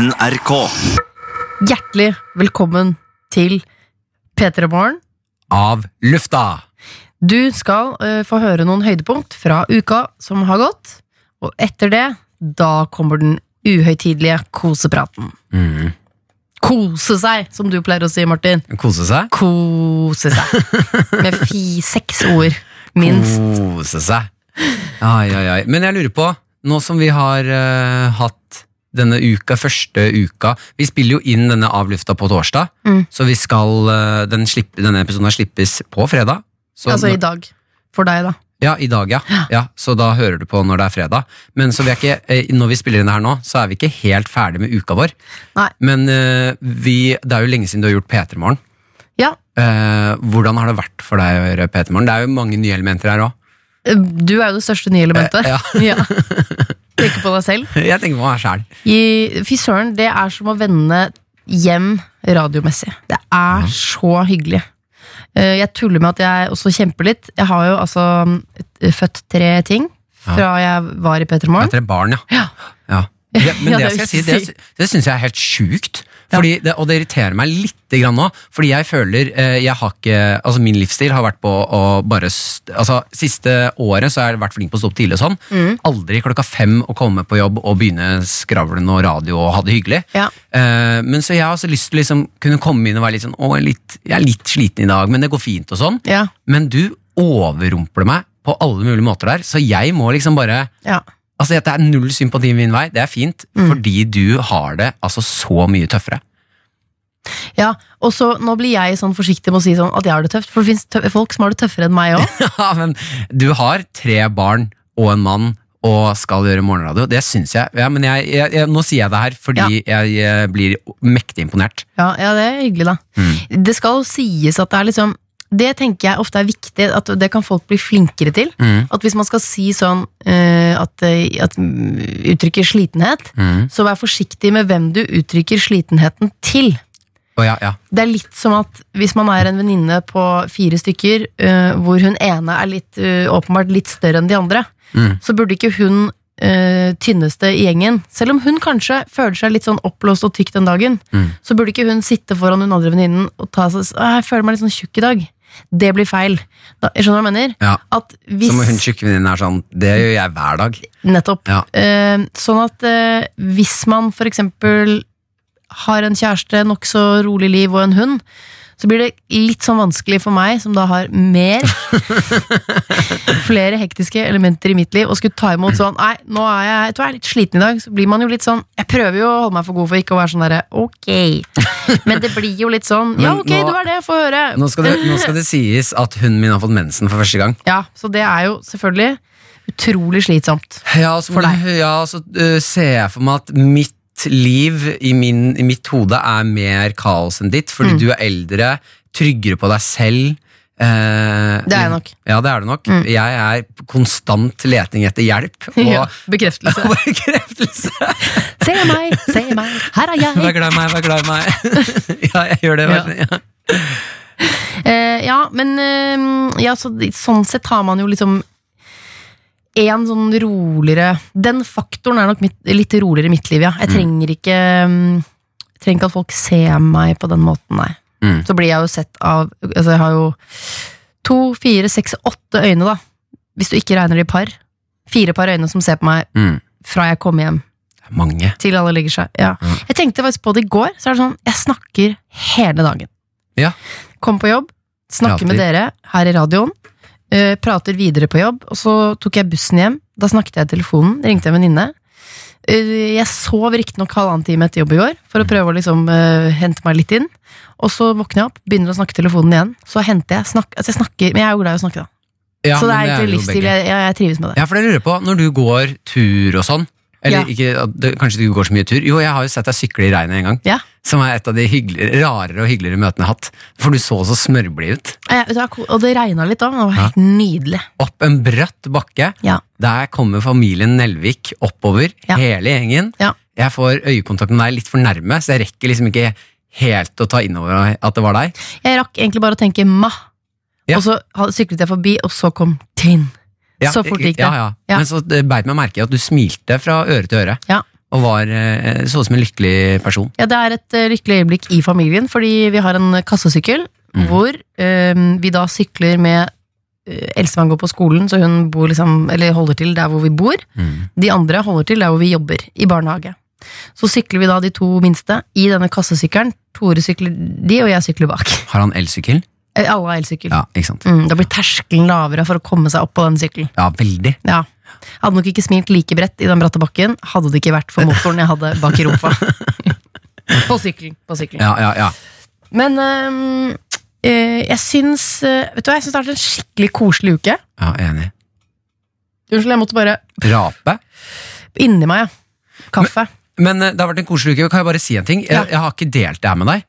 NRK. Hjertelig velkommen til P3 Morgen. Av lufta! Du skal eh, få høre noen høydepunkt fra uka som har gått. Og etter det, da kommer den uhøytidelige kosepraten. Mm. Kose seg, som du pleier å si, Martin. Kose seg? Kose seg. Med fi seks ord, minst. Kose seg. Ai, ai, ai. Men jeg lurer på, nå som vi har uh, hatt denne uka, første uka Vi spiller jo inn denne avlufta på torsdag, Mm. så vi skal, eh, den slippe, denne episoden slippes på fredag. Så Altså i dag. For deg, da. Ja, i dag, ja. ja. Så da hører du på når det er fredag. Men så vi er ikke, eh, når vi spiller inn det her nå, så er vi ikke helt ferdig med uka vår. Nei. Men eh, vi, det er jo lenge siden du har gjort P3 Morgen. Ja, Eh, hvordan har det vært for deg å gjøre P3 Morgen? Det er jo mange nye elementer her òg. du er jo det største nye elementet. Eh, ja. Tenker på deg selv. Jeg tenker på meg sjæl. Fy søren, det er som å vende hjem radiomessig. Det er så hyggelig. Eh, Jeg tuller med at jeg også kjemper litt. Jeg har jo altså eh, født tre ting fra jeg var i P3 Morgen. Tre barn, ja. Ja. Ja. Det, men det skal jeg si, det, det syns jeg er helt sjukt. Fordi det, og det irriterer meg litt grann nå. Fordi jeg føler eh, jeg har ikke Altså Min livsstil har vært på å bare Altså Siste året så har jeg vært flink på å stå opp tidlig og sånn. Mm. Aldri klokka fem å komme på jobb og begynne skravlen og radio og ha det hyggelig. Ja. Eh, men så jeg har også lyst til å liksom kunne komme inn og være litt sånn Å, jeg er litt, jeg er litt sliten i dag, men det går fint og sånn. Ja, Men du overrumpler meg på alle mulige måter der, så jeg må liksom bare ja. Altså, Det er null sympati min vei, det er fint, Mm. fordi du har det altså så mye tøffere. ja. Og så nå blir jeg sånn forsiktig med å si sånn at jeg har det tøft, for det fins folk som har det tøffere enn meg òg. Ja, men du har tre barn og en mann og skal gjøre morgenradio. Det syns jeg. Ja, men jeg, jeg, jeg, nå sier jeg det her fordi jeg, eh, blir mektig imponert. Ja, ja, det er hyggelig, da. Mm. Det skal sies at det er liksom Det tenker jeg ofte er viktig, at det kan folk bli flinkere til. Mm. At hvis man skal si sånn uh, at, eh, at uttrykker slitenhet, Mm. så vær forsiktig med hvem du uttrykker slitenheten til. Oh, ja, ja. Det er litt som at hvis man er en venninne på fire stykker, uh, hvor hun ene er litt, uh, åpenbart litt større enn de andre, Mm. så burde ikke hun tynneste i gjengen, selv om hun kanskje føler seg litt sånn oppblåst og tykk den dagen, Mm. så burde ikke hun sitte foran hun andre venninnen og ta seg «Åh, Jeg føler meg litt sånn tjukk i dag. Det blir feil. Da, skjønner hva jeg mener? ja. At hvis Som hun tjukkevenninnen er sånn Det gjør jeg hver dag. Nettopp. Ja. Eh, sånn at eh, hvis man for eksempel har en kjæreste, nokså rolig liv og en hund, så blir det litt sånn vanskelig for meg, som da har mer Flere hektiske elementer i mitt liv, og skulle ta imot sånn Nei, nå er jeg, jeg tror jeg er litt sliten i dag. Så blir man jo litt sånn Jeg prøver jo å holde meg for god for ikke å være sånn derre ok. Men det blir jo litt sånn Ja, ok, nå- du er det, få høre. Nå skal, det, nå skal det sies at hunden min har fått mensen for første gang. Ja, så det er jo selvfølgelig utrolig slitsomt. Ja, så, For deg. Ja, så uh, ser jeg for meg at mitt liv i, min, i mitt hode er mer kaos enn ditt, Mm. fordi du er eldre, tryggere på deg selv. eh, Det er jeg nok. Ja, det er du nok. Mm. Jeg er konstant leting etter hjelp og Ja, bekreftelse. bekreftelse. Se meg, se meg, her er jeg. Vær glad i meg, vær glad i meg. ja, jeg gjør det. Ja. Ja. Eh, ja, men eh, ja, så, sånn sett har man jo liksom en sånn roligere Den faktoren er nok mitt, litt roligere i mitt liv, ja. Jeg trenger ikke mm, trenger ikke at folk ser meg på den måten, nei. Mm. Så blir jeg jo sett av Altså, jeg har jo to, fire, seks, åtte øyne, da. Hvis du ikke regner de par. Fire par øyne som ser på meg Mm. fra jeg kommer hjem Mange. til alle legger seg. Ja. Mm. Jeg tenkte faktisk på det i går. Så er det sånn, Jeg snakker hele dagen. Ja. Kom på jobb, snakker med dere her i radioen. Eh, prater videre på jobb, og så tok jeg bussen hjem. Da snakket jeg i telefonen, ringte en venninne. Eh, jeg sov riktignok halvannen time etter jobb i går, for å prøve å liksom uh, hente meg litt inn. Og så våkner jeg opp, begynner å snakke telefonen igjen. Så henter jeg snakk, altså jeg snakker, Men jeg er jo glad i å snakke, da. Ja, så det er egentlig livsstil. Jeg, jeg trives med det. Ja, for jeg lurer på, når du går tur og sånn Eller Ja. ikke, det, kanskje du ikke går så mye tur Jo, jeg har jo sett deg sykle i regnet en gang Ja. Som er et av de rarere og hyggeligere møtene jeg har hatt For du så så smørblid ut hva, og det regna litt òg, men det var helt nydelig. Opp en bratt bakke Ja. Der kommer familien Nelvik oppover Ja. Hele gjengen Ja. Jeg får øyekontakt med deg litt for nærme Så jeg rekker liksom ikke helt å ta innover at det var deg Jeg rakk egentlig bare å tenke ma, Ja. og så syklet jeg forbi, og så kom tin. Ja, Så fort gikk det. ja, ja. Ja. Men så det beit meg merke i at du smilte fra øre til øre Ja. og var eh, så ut som en lykkelig person. Ja, Det er et eh, lykkelig øyeblikk i familien, fordi vi har en kassesykkel Mm. hvor eh, vi da sykler med eh, Elsemann går på skolen, så hun bor liksom, eller holder til der hvor vi bor. Mm. De andre holder til der hvor vi jobber, i barnehage. Så sykler vi da de to minste i denne kassesykkelen. Tore sykler de, og jeg sykler bak. Har han elsykkel? Eh, Alle har elsykkel. Ja, ikke sant? Mm, da blir terskelen lavere for å komme seg opp på den sykkelen. Ja, veldig. Ja. Hadde nok ikke smilt like bredt i den bratte bakken, hadde det ikke vært for motoren jeg hadde bak i rumpa. på sykkelen. På sykkelen. Ja, ja, ja. Men eh, jeg syns øh, Vet du hva, jeg syns det har vært en skikkelig koselig uke. ja enig. Unnskyld, jeg måtte bare Rape? inni meg, ja. Kaffe. Men men, det har vært en koselig uke. Kan jeg bare si en ting? Jeg, Ja. jeg har ikke delt det her med deg.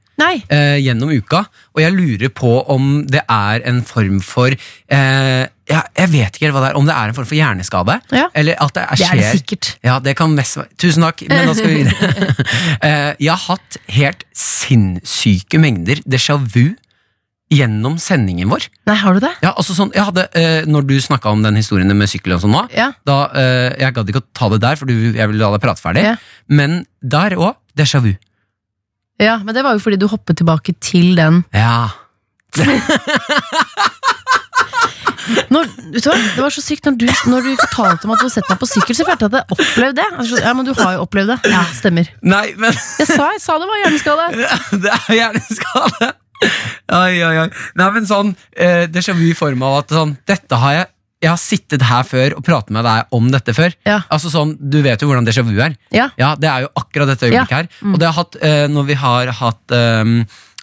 Eh, gjennom uka, og jeg lurer på om det er en form for eh, ja, Jeg vet ikke hva det er, om det er en form for hjerneskade? Ja. Eller at det er, Det er det skjer sikkert. Ja, det kan mest være Tusen takk, men da skal vi videre. Eh, jeg har hatt helt sinnssyke mengder déjà vu gjennom sendingen vår. Nei, har du det? Ja, altså sånn, jeg hadde, eh, Når du snakka om den historien med sykkel og sånn nå, Ja. da, eh, Jeg gadd ikke å ta det der, for du, jeg ville la deg prate ferdig. Ja. Men der òg, déjà vu. Ja, men det var jo fordi du hoppet tilbake til den Ja. når, vet du hva? Det var så sykt når du, når du fortalte om at du hadde sett meg på sykkel, så følte jeg at jeg opplevde det. Altså, Ja, men du har jo opplevd det. Ja, stemmer. Nei, men Jeg sa, jeg sa det var hjerneskade. Det er hjerneskade. Oi, oi, oi. Nei, men sånn eh, déjà vu i form av at sånn Dette har jeg Jeg har sittet her før og pratet med deg om dette før. Ja. Altså sånn, Du vet jo hvordan déjà vu er. Ja. Ja, Det er jo akkurat dette øyeblikket her. Og det har hatt, uh, når vi har hatt um,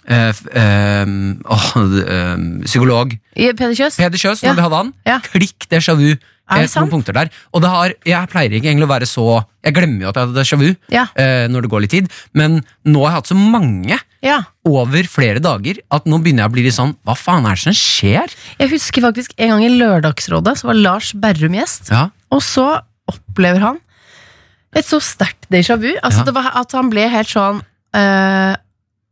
uh, uh, psykolog Peder Kjøs? Peder Kjøs, når vi hadde han. Klikk déjà vu. Er det eh, noen punkter der. Og det har, jeg pleier ikke egentlig å være så Jeg glemmer jo at jeg hadde déjà vu Ja. eh, når det går litt tid, men nå har jeg hatt så mange ja. over flere dager at nå begynner jeg å bli litt sånn Hva faen er det som skjer? Jeg husker faktisk en gang i Lørdagsrådet så var Lars Berrum gjest. Ja, Og så opplever han et så sterkt déjà vu. Altså Ja. det var at han ble helt sånn øh,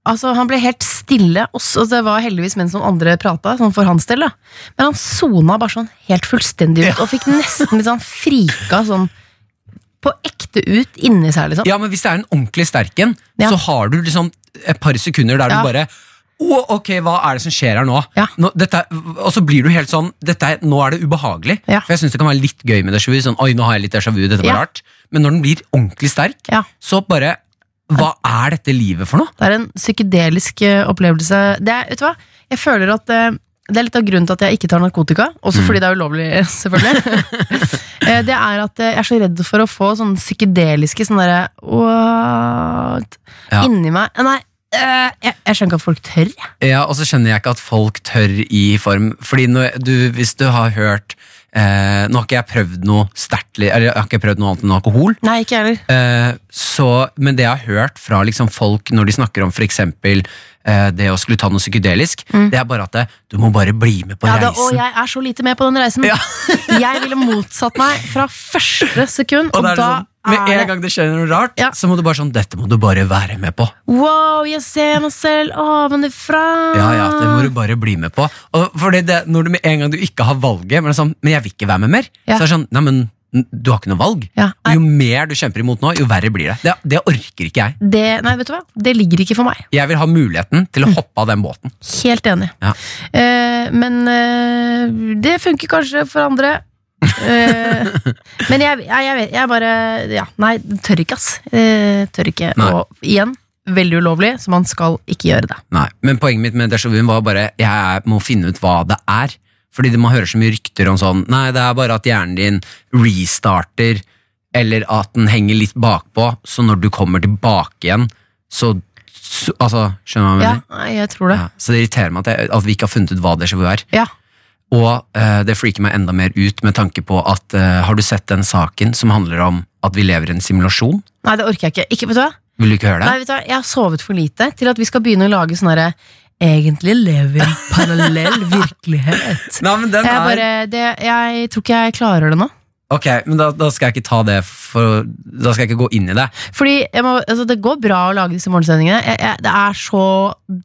Altså Han ble helt stille. Og det var heldigvis mens noen andre prata, sånn for hans del. da Men han sona bare sånn helt fullstendig ut, og fikk nesten litt sånn frika sånn på ekte ut inni seg, liksom. ja men hvis det er en ordentlig sterk en, Ja. så har du liksom et par sekunder der Ja. du bare oh, ok, hva er det som skjer her nå? Ja. nå dette, og så blir du helt sånn dette er, Nå er det ubehagelig. Ja. For jeg syns det kan være litt gøy med déjà vu. Sånn, Oi, nå har jeg litt déjà vu, dette var Ja. rart. Men når den blir ordentlig sterk, så bare Hva er dette livet for noe? Det er en psykedelisk eh, opplevelse. Det er, vet du hva? Jeg føler at eh, det er litt av grunnen til at jeg ikke tar narkotika, også fordi det er ulovlig, selvfølgelig. Eh, det er at eh, jeg er så redd for å få sånne psykedeliske sånn derre What? Ja. Inni meg. Nei, eh, jeg, jeg skjønner ikke at folk tør. Ja, Og så skjønner jeg ikke at folk tør i form. Fordi når du, hvis du har hørt eh, Nå har ikke jeg prøvd noe sterkt Eller jeg har ikke prøvd noe annet enn alkohol. Nei, ikke heller. Eh, så, men det jeg har hørt fra liksom folk når de snakker om eksempel eh, det å skulle ta noe psykedelisk, det er bare at det, du må bare bli med på reisen Ja, det, og jeg er så lite med på den reisen. Ja. jeg ville motsatt meg fra første sekund, og, Og da sånn, med en gang det skjer noe rart, Ja. så må du bare sånn Dette må du bare være med på. Wow, jeg ser meg selv ovenfra! Ja, ja, det må du bare bli med på. Og fordi det, når du med en gang du ikke har valget, men, sånn, men jeg vil ikke være med mer, Ja. så er det sånn Nei, men du har ikke noe valg. Ja, jo mer du kjemper imot nå, jo verre blir det. Det, det orker ikke jeg. Det, nei, vet du hva? Det ligger ikke for meg. Jeg vil ha muligheten til å hoppe av den båten. Helt enig. Ja. Eh, men eh, det funker kanskje for andre. Eh, men jeg, jeg, jeg, bare Ja, nei, tør ikke, ass. Eh, tør ikke. Nei. Og igjen, veldig ulovlig, så man skal ikke gjøre det. Nei, Men poenget mitt med déjà vu var bare jeg må finne ut hva det er. Fordi man hører så mye rykter om sånn Nei, det er bare at hjernen din restarter, eller at den henger litt bakpå, så når du kommer tilbake igjen, så, så Altså, skjønner du hva jeg mener? Ja, jeg tror det. Ja, så det irriterer meg at, jeg, at vi ikke har funnet ut hva déjà vu er. Ja. Og eh, det freaker meg enda mer ut med tanke på at eh, Har du sett den saken som handler om at vi lever i en simulasjon? Nei, det orker jeg ikke. ikke vet du hva? Vil du ikke høre det? Nei, vet du hva? Jeg har sovet for lite til at vi skal begynne å lage sånn herre Egentlig lever vi i en parallell virkelighet. Nei, men den Jeg, er bare, det, jeg tror ikke jeg klarer det nå. Ok, men da, da skal jeg ikke ta det for Da skal jeg ikke gå inn i det. Fordi jeg må, altså, Det går bra å lage disse morgensendingene. Jeg, jeg, det er så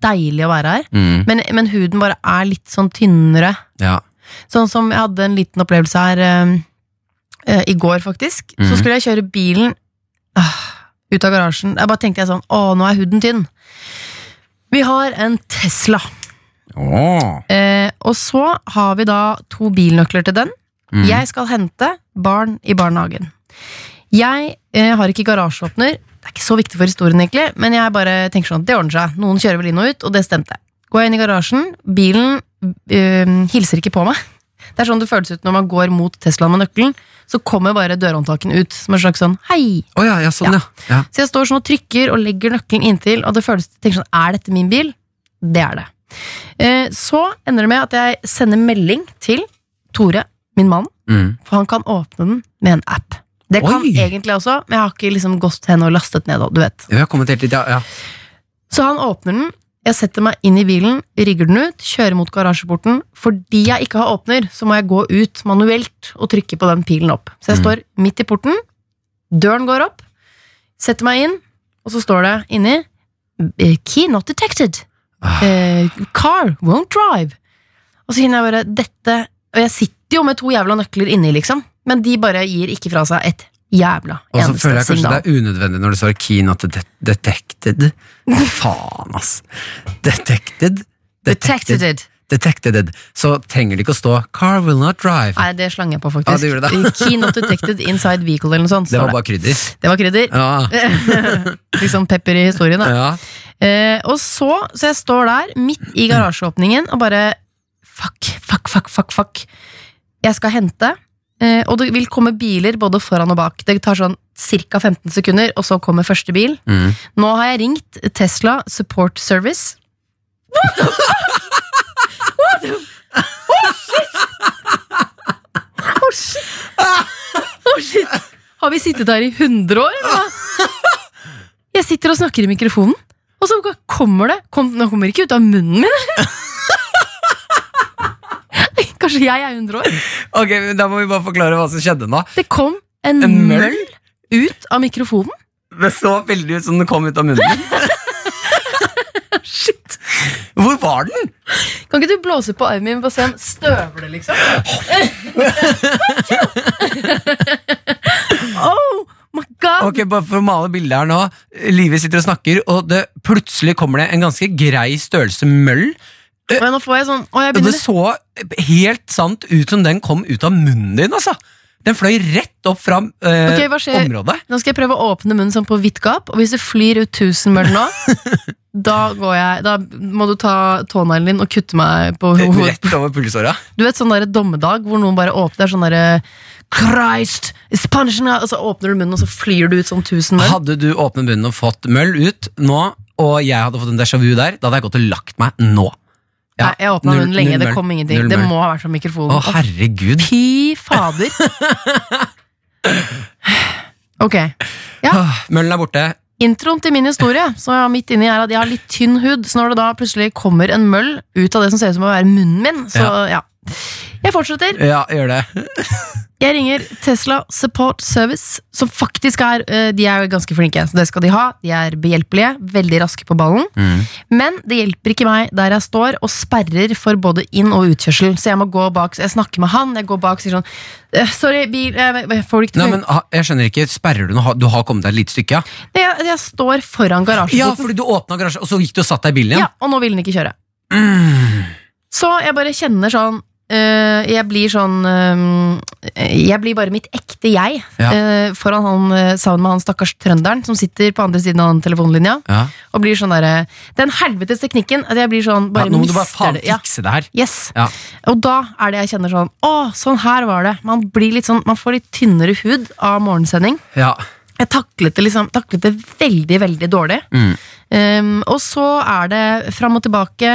deilig å være her. Mm, Men, men huden bare er litt sånn tynnere. ja. Sånn som jeg hadde en liten opplevelse her eh, eh, i går, faktisk. Så Mhm. skulle jeg kjøre bilen ah, ut av garasjen. Jeg bare tenkte jeg sånn, å, nå er huden tynn. Vi har en Tesla. Åh. Eh, og så har vi da to bilnøkler til den. Mm. Jeg skal hente barn i barnehagen. Jeg eh, har ikke garasjeåpner. Det er ikke så viktig for historien, egentlig, men jeg bare tenker sånn at det ordner seg. Noen kjører vel inn og ut, og det stemte. Går jeg inn i garasjen, bilen øh, hilser ikke på meg. Det er sånn det føles ut når man går mot Teslaen med nøkkelen. Så kommer bare dørhåndtaken ut som en slags sånn hei. Oh ja, ja, sånn, ja. ja. Så jeg står sånn og trykker og legger nøkkelen inntil, og det føles tenker sånn, er dette min bil? Det er det. Eh, så ender det med at jeg sender melding til Tore, min mann, Mm. for han kan åpne den med en app. Det kan Oi. egentlig også, men jeg har ikke liksom gått hen og lastet ned. Du vet. Helt ja. ja. Så han åpner den, jeg setter meg inn i bilen, rigger den ut, kjører mot garasjeporten. Fordi jeg ikke har åpner, så må jeg gå ut manuelt og trykke på den pilen opp. Så jeg Mm. står midt i porten, døren går opp, setter meg inn, og så står det inni eh, Key not detected. Ah. Eh, car won't drive. Og så kjenner jeg bare dette Og jeg sitter jo med to jævla nøkler inni, liksom. Men de bare gir ikke fra seg et jævla Og så føler jeg kanskje signal. det er unødvendig når det står key not det detected. Faen, ass. Detected. Detected. Detected. Så trenger det ikke å stå 'car will not drive'. Nei, det slang jeg på, faktisk. Ja, det gjorde det. Key not detected inside vehicle eller noe sånt. Det var var bare krydder. Det var krydder. Ja. liksom pepper i historien. Da. ja. Eh, og så, så jeg står der midt i garasjeåpningen og bare Fuck, fuck, fuck, fuck, fuck. Jeg skal hente, eh, og det vil komme biler både foran og bak. Det tar sånn ca. 15 sekunder, og så kommer første bil. Mm. Nå har jeg ringt Tesla Support Service. What the fuck? What the Oh, shit! Oh, shit! Oh, shit! Har vi sittet her i 100 år? eller hva? Jeg sitter og snakker i mikrofonen, og så kommer det kom, Nå kommer det ikke ut av munnen min! Kanskje jeg er 100 år? Ok, Da må vi bare forklare hva som skjedde nå. Det kom en, En møll? ut av mikrofonen. Det så veldig ut som den kom ut av munnen. Shit! Hvor var den? Kan ikke du blåse på armen min og se om støvler, liksom? oh my god! Ok, bare For å male bildet her nå. Livet sitter og snakker, og det, plutselig kommer det en ganske grei størrelse møll. Men nå får jeg sånn Å, jeg det begynner så helt sant ut som den kom ut av munnen din, altså. Den fløy rett opp fra eh, Ok, hva skjer? området. Nå skal jeg prøve å åpne munnen sånn på vidt gap, og hvis det flyr ut 1000 møll nå, da går jeg Da må du ta tåneglen din og kutte meg på hodet. Rett over pulsåra. Du vet sånn der dommedag hvor noen bare åpner sånn derre Christ is punishing us», Og så åpner du munnen, og så flyr du ut sånn 1000 møll. Hadde du åpnet munnen og fått møll ut nå, og jeg hadde fått en déjà vu der, da hadde jeg gått og lagt meg nå. Ja, Nei, jeg åpna munnen lenge, det kom ingenting. Det må ha vært fra Å, herregud. Fy fader. Ok. Ja. Møllen er borte. Introen til min historie som jeg har midt inni er at jeg har litt tynn hud, så når det da plutselig kommer en møll ut av det som ser ut som å være munnen min, så ja. Jeg fortsetter. Ja, gjør det. Jeg ringer Tesla Support Service, som faktisk er eh, De er ganske flinke, så det skal de ha. De er behjelpelige, veldig raske på ballen. Mm. Men det hjelper ikke meg der jeg står og sperrer for både inn- og utkjørsel. Så jeg må gå bak, jeg snakker med han, jeg går bak og sier sånn «Eh, Sorry, bil jeg, jeg får det ikke Nei, men jeg skjønner ikke, Sperrer du nå? Du har kommet deg et lite stykke? Ja, jeg, jeg står foran ja fordi du åpna garasjen, og så gikk du og satt deg i bilen Ja, og nå vil den ikke kjøre. Mm. Så jeg bare kjenner sånn Jeg blir sånn øh, Jeg blir bare mitt ekte jeg Ja. øh, foran han sammen med han stakkars trønderen som sitter på andre siden av den telefonlinja. Ja. Og blir sånn derre Den helvetes teknikken at jeg blir sånn Ja, nå må du bare faen det. Fikse det her. Yes. Ja. Og da er det jeg kjenner sånn Å, sånn her var det. Man blir litt sånn Man får litt tynnere hud av morgensending. Ja. Jeg taklet det liksom Taklet det veldig, veldig dårlig. Mm. Um, og så er det fram og tilbake,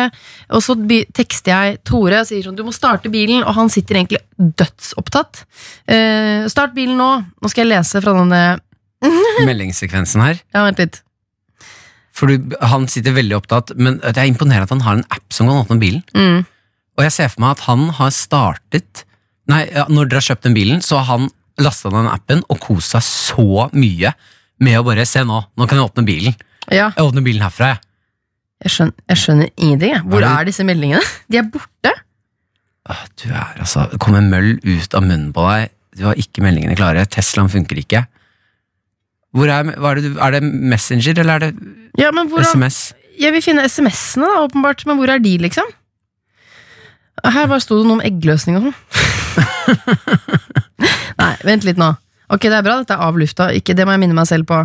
og så tekster jeg Tore og sier sånn Du må starte bilen, og han sitter egentlig dødsopptatt. Uh, start bilen nå. Nå skal jeg lese fra denne Meldingssekvensen her. Ja, vent litt. For du, han sitter veldig opptatt, men det er imponerende at han har en app som kan åpne bilen. Mm. Og jeg ser for meg at han har startet Nei, når dere har kjøpt den bilen, så har han lasta ned den appen og kost seg så mye med å bare Se nå, nå kan jeg åpne bilen. Ja, Jeg åpner bilen herfra, jeg. jeg skjønner, jeg skjønner ingenting. Jeg. Hvor Er disse meldingene? De er borte. Du er altså Det kommer møll ut av munnen på deg. Du har ikke meldingene klare. Teslaen funker ikke. Hvor er, er, det, er det Messenger, eller er det Ja, men hvordan SMS? Jeg vil finne SMS-ene, da, åpenbart, men hvor er de, liksom? Her bare sto det noe om eggløsning og sånn. Nei, vent litt nå. Ok, det er bra, dette er av lufta. Ikke, det må jeg minne meg selv på.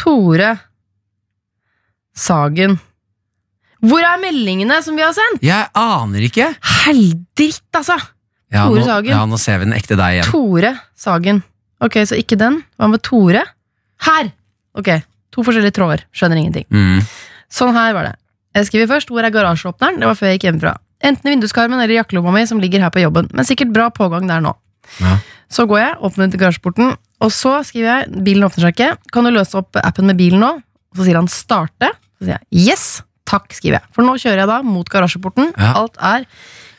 Tore Sagen. Hvor er meldingene som vi har sendt? Jeg aner ikke. Helldritt, altså! Ja, Tore nå, Sagen. ja, nå ser vi den ekte deg igjen. Tore Sagen. Ok, så ikke den. Hva med Tore? Her! Ok, to forskjellige tråder. Skjønner ingenting. Mm. Sånn her var det. Jeg skriver først hvor er garasjeåpneren. Det var før jeg gikk hjemmefra. Enten i vinduskarmen eller i jakkelomma mi som ligger her på jobben. Men sikkert bra pågang der nå. Ja. Så går jeg, åpner til garasjeporten, og så skriver jeg bilen åpner seg ikke. Kan du løse opp appen med bilen nå? Så sier han starte. Så sier jeg yes, takk, skriver jeg. For nå kjører jeg da mot garasjeporten. Ja. Alt er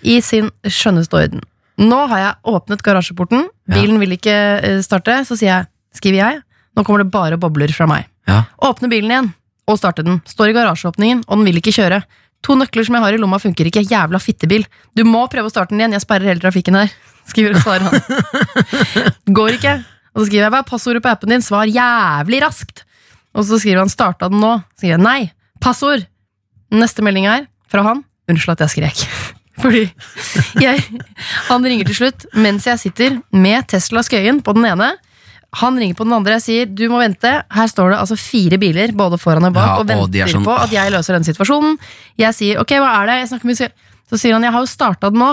i sin skjønneste orden. Nå har jeg åpnet garasjeporten. Ja. Bilen vil ikke eh, starte. Så sier jeg, skriver jeg, nå kommer det bare bobler fra meg. Ja. Åpne bilen igjen og starte den. Står i garasjeåpningen, og den vil ikke kjøre. To nøkler som jeg har i lomma, funker ikke. Jævla fittebil. Du må prøve å starte den igjen, jeg sperrer hele trafikken her. Skriver og svarer han. Går ikke. Og så skriver jeg hva er passordet på appen din? Svar jævlig raskt. Og så skriver han starta den nå. Så skriver jeg nei. Passord. Neste melding er fra han. Unnskyld at jeg skrek. Fordi jeg, han ringer til slutt mens jeg sitter med Tesla Skøyen på den ene. Han ringer på den andre. Jeg sier du må vente. Her står det altså fire biler både foran og bak Ja, og og er venter sånn, på at jeg løser den situasjonen. Jeg sier ok, hva er det? Jeg snakker med Så sier han jeg har jo starta den nå.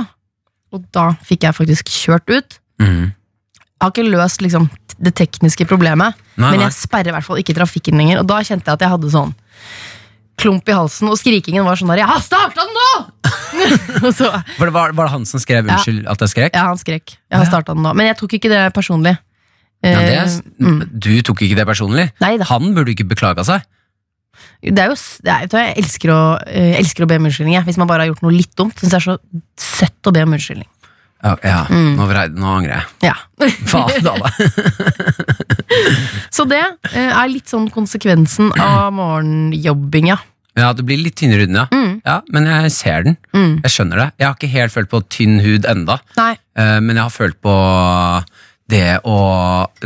Og da fikk jeg faktisk kjørt ut. Mm. Jeg har ikke løst liksom, det tekniske problemet, Nei, men jeg sperrer i hvert fall ikke trafikken lenger. Og da kjente jeg at jeg hadde sånn klump i halsen, og skrikingen var sånn der 'Jeg har starta den nå!' så, Var, det, var, det han som skrev Ja. at jeg skrek'? ja, han skrek. 'Jeg har starta den nå'. Men jeg tok ikke det personlig. Ja, det, Eh, mm. Du tok ikke det personlig? Nei da. Han burde ikke beklaga seg. Det er jo, det er, jeg elsker å, eh, jeg elsker å be om unnskyldning, jeg, hvis man bare har gjort noe litt dumt. Syns det er så søtt å be om unnskyldning. Ja, ja. Mm. Nå, vrei- nå angrer jeg. Ja. Faen, da? Så det eh, er litt sånn konsekvensen av morgenjobbinga. Ja, du blir litt tynnere huden, ja. Mm. ja. Men jeg ser den. Mm. Jeg skjønner det. Jeg har ikke helt følt på tynn hud enda, Nei. eh, men jeg har følt på det å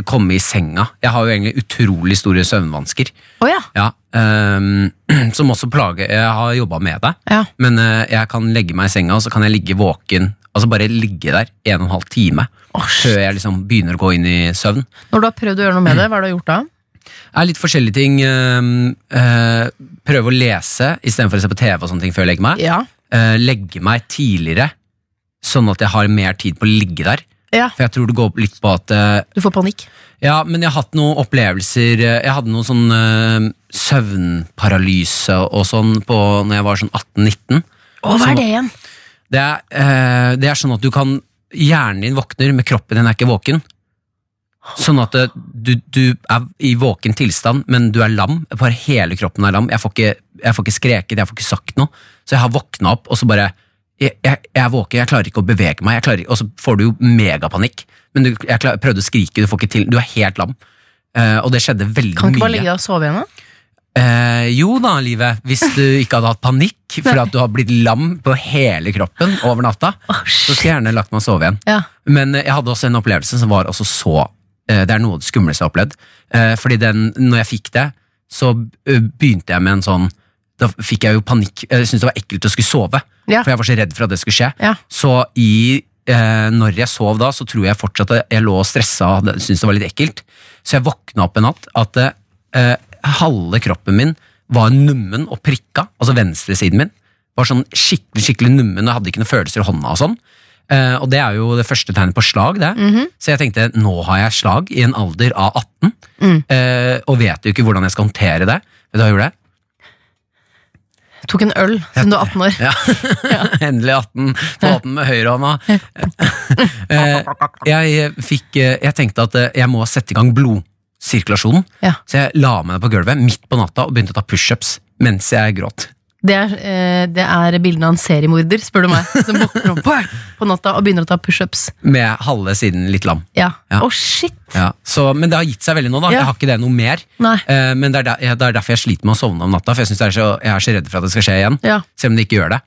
komme i senga. Jeg har jo egentlig utrolig store søvnvansker. Oh, ja. Ja, um, som også plager Jeg har jobba med det, ja. men uh, jeg kan legge meg i senga, og så kan jeg ligge våken. Altså bare ligge der en og en halv time oh, før jeg liksom begynner å gå inn i søvn. Når du har prøvd å gjøre noe med det, hva har du gjort da? Det er litt forskjellige ting. ehm, uh, prøve å lese istedenfor å se på TV og sånne ting før jeg legger meg. Ja. Eh, legge meg tidligere, sånn at jeg har mer tid på å ligge der. Ja. For jeg tror det går litt på at eh, Du får panikk. Ja, men jeg har hatt noen opplevelser eh, Jeg hadde noe sånn uh, søvnparalyse og sånn på når jeg var sånn 18-19. Å, hva er det igjen? Det, er, uh, det er sånn at du kan Hjernen din våkner, men kroppen din er ikke våken. Sånn at du, du er i våken tilstand, men du er lam. Bare hele kroppen er lam. Jeg får ikke, jeg får ikke skreket, jeg får ikke sagt noe. Så jeg har våkna opp, og så bare jeg, jeg, jeg er våken, jeg klarer ikke å bevege meg, jeg klarer, og så får du jo megapanikk. Men du, jeg klar, prøvde å skrike, du får ikke til. Du er helt lam. Uh, og det skjedde veldig mye. Kan du ikke bare ligge og sove igjen, da? Uh, jo da, livet. Hvis du ikke hadde hatt panikk for at du har blitt lam på hele kroppen over natta, så skulle jeg gjerne lagt meg og sove igjen. Ja. Men uh, jeg hadde også en opplevelse som var også så Det er noe av det skumleste jeg har opplevd. Fordi den, når jeg fikk det, så begynte jeg med en sånn Da fikk jeg jo panikk. Jeg syntes det var ekkelt å skulle sove, Ja. for jeg var så redd for at det skulle skje. Ja. Så i eh, når jeg sov da, så tror jeg fortsatt at jeg lå og stressa og syntes det var litt ekkelt. Så jeg våkna opp en natt at eh, halve kroppen min var nummen og prikka, altså venstresiden min. Var sånn skikkelig skikkelig nummen og hadde ikke noen følelser i hånda og sånn. Eh, og det er jo det første tegnet på slag, det. Mhm. Så jeg tenkte nå har jeg slag i en alder av 18, Mm. eh, og vet jo ikke hvordan jeg skal håndtere det. Vet du hva jeg gjorde? Tok en øl siden du er 18 år. Ja. Endelig 18 på 18 med høyrehånda. Eh, jeg, fikk, eh, jeg tenkte at eh, jeg må sette i gang blodsirkulasjonen. Ja. Så jeg la meg ned på gulvet midt på natta og begynte å ta pushups mens jeg gråt. Det er, eh, det er bildene av en seriemorder, spør du meg, som våkner opp på natta og begynner å ta pushups. Med halve siden litt lam. Ja. Ja. Oh, shit! Ja. Så, men det har gitt seg veldig nå, da. Ja. Jeg har ikke det noe mer. Eh, men det er, der, det er derfor jeg sliter med å sovne om natta, for jeg, synes det er så, jeg er så redd for at det skal skje igjen. Selv om det ikke gjør det.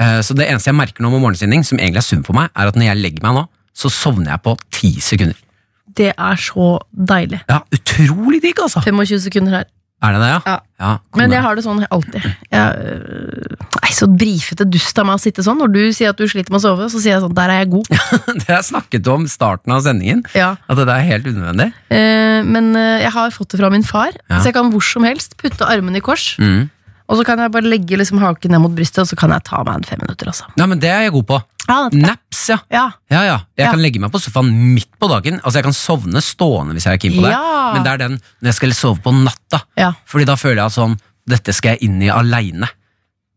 Eh, så det eneste jeg merker nå med morgensinning, som egentlig er sunt for meg, er at når jeg legger meg nå, så sovner jeg på ti sekunder. Det er så deilig. Ja, Utrolig digg, altså! 25 sekunder her. Er det det, ja? Ja. ja Men jeg har det sånn alltid. Jeg, er nei, så brifete dust av meg å sitte sånn. Når du sier at du sliter med å sove, så sier jeg sånn Der er jeg god. det har jeg snakket om starten av sendingen. Ja. At det er helt unødvendig. Eh, men eh, jeg har fått det fra min far, så jeg kan hvor som helst putte armene i kors. Mm. Og så kan jeg bare legge liksom haken ned mot brystet, og så kan jeg ta meg en fem minutter. Altså. Ja, men det er jeg god på. Ja, Naps, ja. ja. Ja, ja. Jeg Ja. kan legge meg på sofaen midt på dagen. Altså, jeg kan sovne stående hvis jeg er keen på det. Ja. Men det er den når jeg skal sove på natta. ja. Fordi da føler jeg sånn Dette skal jeg inn i aleine.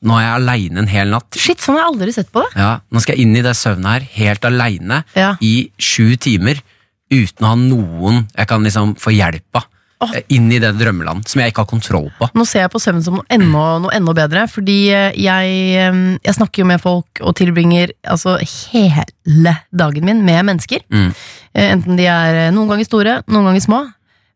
Nå er jeg aleine en hel natt. Shit, sånn har jeg aldri sett på det. Ja, Nå skal jeg inn i det søvnet her helt aleine i sju timer. Uten å ha noen jeg kan liksom få hjelp av. Inn i det drømmeland som jeg ikke har kontroll på. Nå ser jeg på søvn som noe enda, noe enda bedre, fordi eh, jeg, eh, jeg snakker jo med folk og tilbringer altså, hele dagen min med mennesker. Mm. Eh, Enten de er noen ganger store, noen ganger små.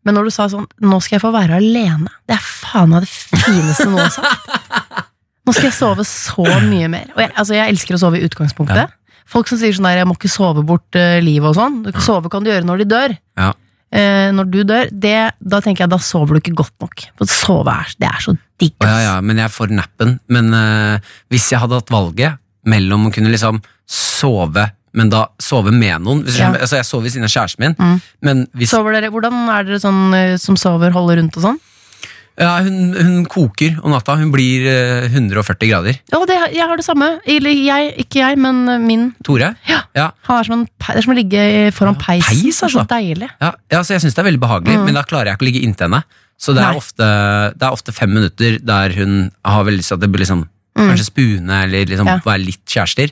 Men når du sa sånn, nå skal jeg få være alene, det er faen meg det fineste noen har sagt. Nå skal jeg sove så mye mer. Og jeg, altså, jeg elsker å sove i utgangspunktet. Folk som sier sånn der, jeg må ikke sove bort uh, livet og sånn. Du kan Sove kan du gjøre når de dør. Ja. Eh, når du dør, det, da tenker jeg da sover du ikke godt nok. For sove er, det er så digg. Ja, ja, men jeg får nappen. Men eh, hvis jeg hadde hatt valget mellom å kunne liksom sove, men da sove med noen Ja. Jeg, altså Jeg sover ved siden av kjæresten min, Mm. men hvis Sover dere, hvordan er dere sånn eh, som sover, holder rundt og sånn? Ja, hun, hun koker om natta. Hun blir eh, 140 grader. Ja, det, jeg har det samme. Eller jeg, ikke jeg, men eh, min. Tore? Ja. Ja, Han er som en, det er som å ligge foran peisen. peis, er så altså. deilig. ja, ja så jeg syns det er veldig behagelig, Mm. men da klarer jeg ikke å ligge inntil henne. Så det er, ofte, det er ofte fem minutter der hun har veldig lyst til at det blir liksom Mm. Kanskje spune eller liksom Ja. være litt kjærester.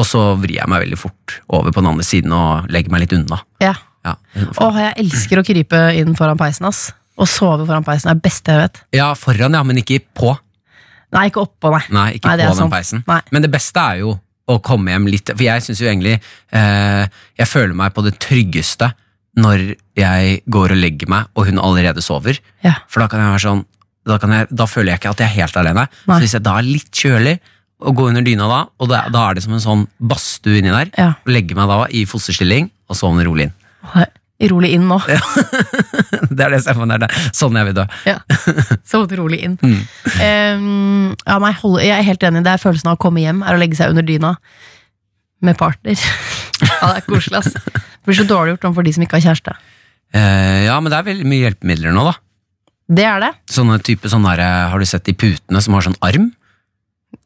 Og så vrir jeg meg veldig fort over på den andre siden og legger meg litt unna. Ja. Ja, Åh, jeg elsker å krype inn foran peisen. ass. Å sove foran peisen er det beste jeg vet. ja foran, ja, men ikke på. Nei, ikke oppå, nei. Nei, ikke Nei, på den sånn. peisen. Nei. Men det beste er jo å komme hjem litt For jeg syns jo egentlig eh, Jeg føler meg på det tryggeste når jeg går og legger meg, og hun allerede sover. Ja. For da kan jeg være sånn Da, kan jeg, da føler jeg ikke at jeg er helt alene. Nei. Så hvis jeg da er litt kjølig, og går under dyna da, og da, da er det som en sånn badstue inni der, Ja. legger meg da i fosterstilling og sovner rolig inn. Rolig inn nå. det er det jeg ser for meg. Sånn jeg vil dø. Ja. Sovne rolig inn. Mm. Um, ja, nei, hold, jeg er helt enig. Det er følelsen av å komme hjem, er å legge seg under dyna med partner. ja, det er koselig, ass. Det blir så dårlig gjort overfor de som ikke har kjæreste. Uh, ja, men det er veldig mye hjelpemidler nå, da. Det er det. Sånne type sånne der, eh, Har du sett de putene som har sånn arm?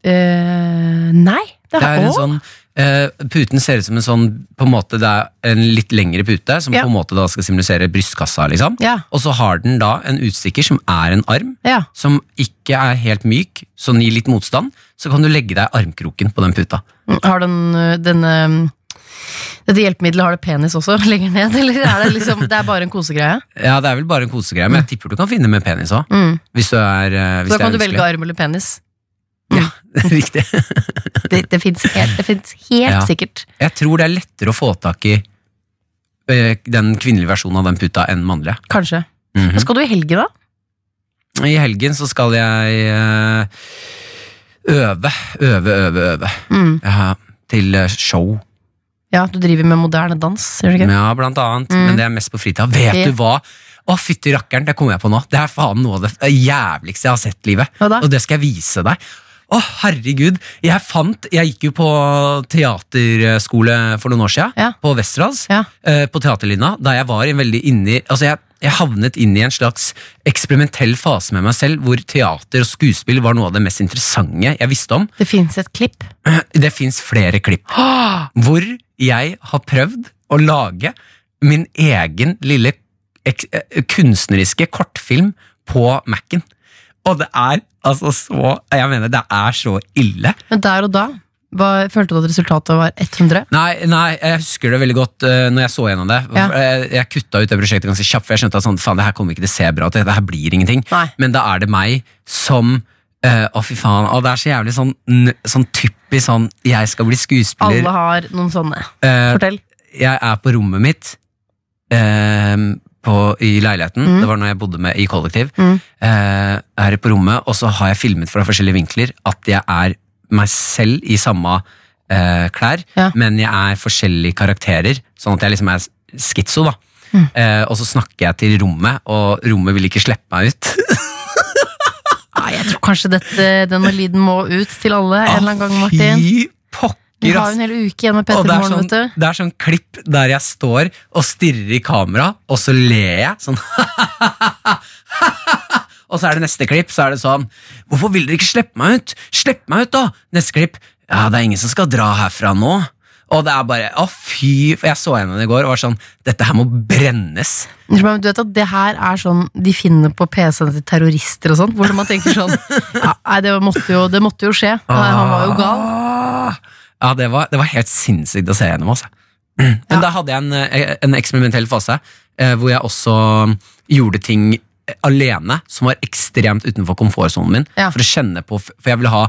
Eh, nei. Det, Det er en sånn Uh, Puten ser ut som en sånn På en måte det er en litt lengre pute, som Ja. på en måte da skal simulisere brystkassa. liksom Ja, Og så har den da en utstikker som er en arm, ja. som ikke er helt myk, som gir litt motstand. Så kan du legge deg armkroken på den puta. Mm, Har den, denne um, Dette hjelpemiddelet, har det penis også lenger ned, eller er det liksom Det er bare en kosegreie? Ja, det er vel bare en kosegreie, men jeg tipper du kan finne med penis òg. Mm. Hvis, du er, eh, hvis Så da kan du velge arm eller penis. Riktig. Det, det fins helt, det helt Ja. sikkert. Jeg tror det er lettere å få tak i eh, den kvinnelige versjonen av den puta enn mannlige. Kanskje. Mhm. Hva skal du i helgen, da? I helgen så skal jeg eh, øve, øve, øve, øve. Mm. Ja, til eh, show. Ja, du driver med moderne dans, gjør du ikke? Ja, blant annet. Mm. Men det er mest på fritida. Vet Ja. du hva? Å, fytti rakkeren, det kommer jeg på nå. Det er faen noe av det jævligste jeg har sett i livet. Og det skal jeg vise deg. Å, herregud. Jeg fant Jeg gikk jo på teaterskole for noen år siden. Ja. På Westerdals. Ja. eh, På teaterlinja. Da jeg var i en veldig inni Altså, jeg, jeg havnet inn i en slags eksperimentell fase med meg selv, hvor teater og skuespill var noe av det mest interessante jeg visste om. Det fins et klipp. Det fins flere klipp hvor jeg har prøvd å lage min egen lille ek- eh, kunstneriske kortfilm på Mac-en. Og det er altså så Jeg mener, det er så ille. Men der og da, hva, følte du at resultatet var 100? Nei, nei, jeg husker det veldig godt uh, når jeg så gjennom det. Ja. Jeg, jeg kutta ut det prosjektet ganske kjapt, for jeg skjønte at sånn, faen, det her kommer ikke til å se bra ut. Det her blir ingenting. Nei. Men da er det meg som uh, Å, fy faen. Og det er så jævlig sånn, sånn typisk sånn Jeg skal bli skuespiller. Alle har noen sånne. Uh, Fortell. jeg er på rommet mitt eh, på, i leiligheten. Mm. Det var når jeg bodde med i kollektiv. Mm. Eh, er på rommet, og så har jeg filmet fra forskjellige vinkler at jeg er meg selv i samme eh, klær, Ja. men jeg er forskjellige karakterer, sånn at jeg liksom er skitso, da. eh, og så snakker jeg til rommet, og rommet vil ikke slippe meg ut. Ja, jeg tror kanskje dette, denne lyden må ut til alle en eller annen gang, Martin. Fy Vi har en hel uke igjen med Petter er, Morgen, sånn, vet du. det er sånn klipp der jeg står og stirrer i kamera, og så ler jeg. Sånn Og så er det neste klipp, så er det sånn Hvorfor vil dere ikke slippe meg ut? Slipp meg ut, da! Neste klipp. Ja, det er ingen som skal dra herfra nå. Og det er bare Å, fy For jeg så henne i går og var sånn Dette her må brennes. Du vet at det her er sånn de finner på PC-en til terrorister og sånn, hvor man tenker sånn ja, Nei, det måtte jo, det måtte jo skje. Nei, han var jo gal. Ja, det var, det var helt sinnssykt å se gjennom. Altså. Men Ja. da hadde jeg en, eh, en eksperimentell fase eh, hvor jeg også gjorde ting alene som var ekstremt utenfor komfortsonen min. Ja. For å kjenne på For jeg ville ha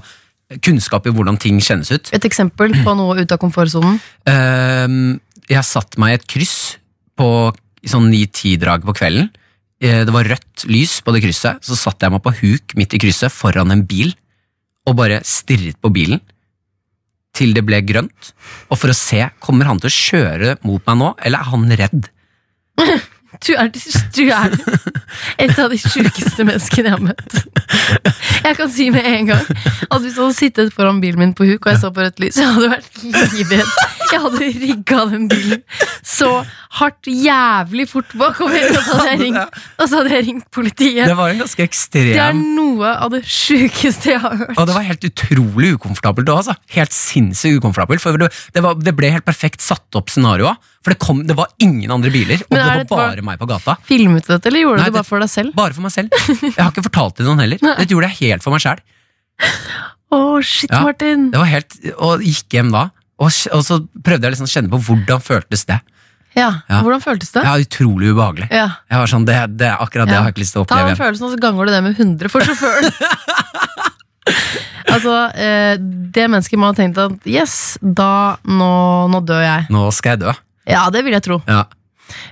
kunnskap i hvordan ting kjennes ut. Et eksempel på noe ut av komfortsonen. Ehm, jeg satte meg i et kryss på sånn ni-ti-drag på kvelden. Eh, Det var rødt lys på det krysset. Så satte jeg meg på huk midt i krysset foran en bil og bare stirret på bilen til det ble grønt. Og for å se, kommer han til å kjøre mot meg nå, eller er han redd? Du er, du er et av de sjukeste menneskene jeg har møtt. Jeg kan si med en gang at hvis du hadde sittet foran bilen min på huk, og jeg så på rødt lys, jeg hadde vært livredd. Jeg hadde rigga den bilen så hardt jævlig fort bakover, og så hadde jeg ringt, og så hadde jeg ringt politiet. Det var en ganske ekstrem Det er noe av det sjukeste jeg har hørt. Og det var helt utrolig ukomfortabelt òg, altså. Helt sinnssykt ukomfortabelt. For det, det, var, det ble helt perfekt satt opp scenario. For det, kom, det var ingen andre biler, og det var bare- meg på gata. Filmet du dette, eller gjorde Nei, du det bare for deg selv? Bare for meg selv. Jeg har ikke fortalt det til noen heller. Det gjorde jeg helt for meg sjæl. Å, shit, Ja. Martin. Det var helt, og gikk hjem da. Og, og så prøvde jeg liksom å kjenne på hvordan føltes det. Ja, Ja. Hvordan føltes det? Ja, Utrolig ubehagelig. Ja. Jeg var sånn, det, det, Akkurat det Ja. har jeg ikke lyst til å Ta oppleve den igjen. følelsen, og så ganger du det med 100 for sjåføren. altså, eh, det mennesket må ha tenkt at yes, da nå, nå dør jeg. Nå skal jeg dø. Ja, det vil jeg tro. Ja.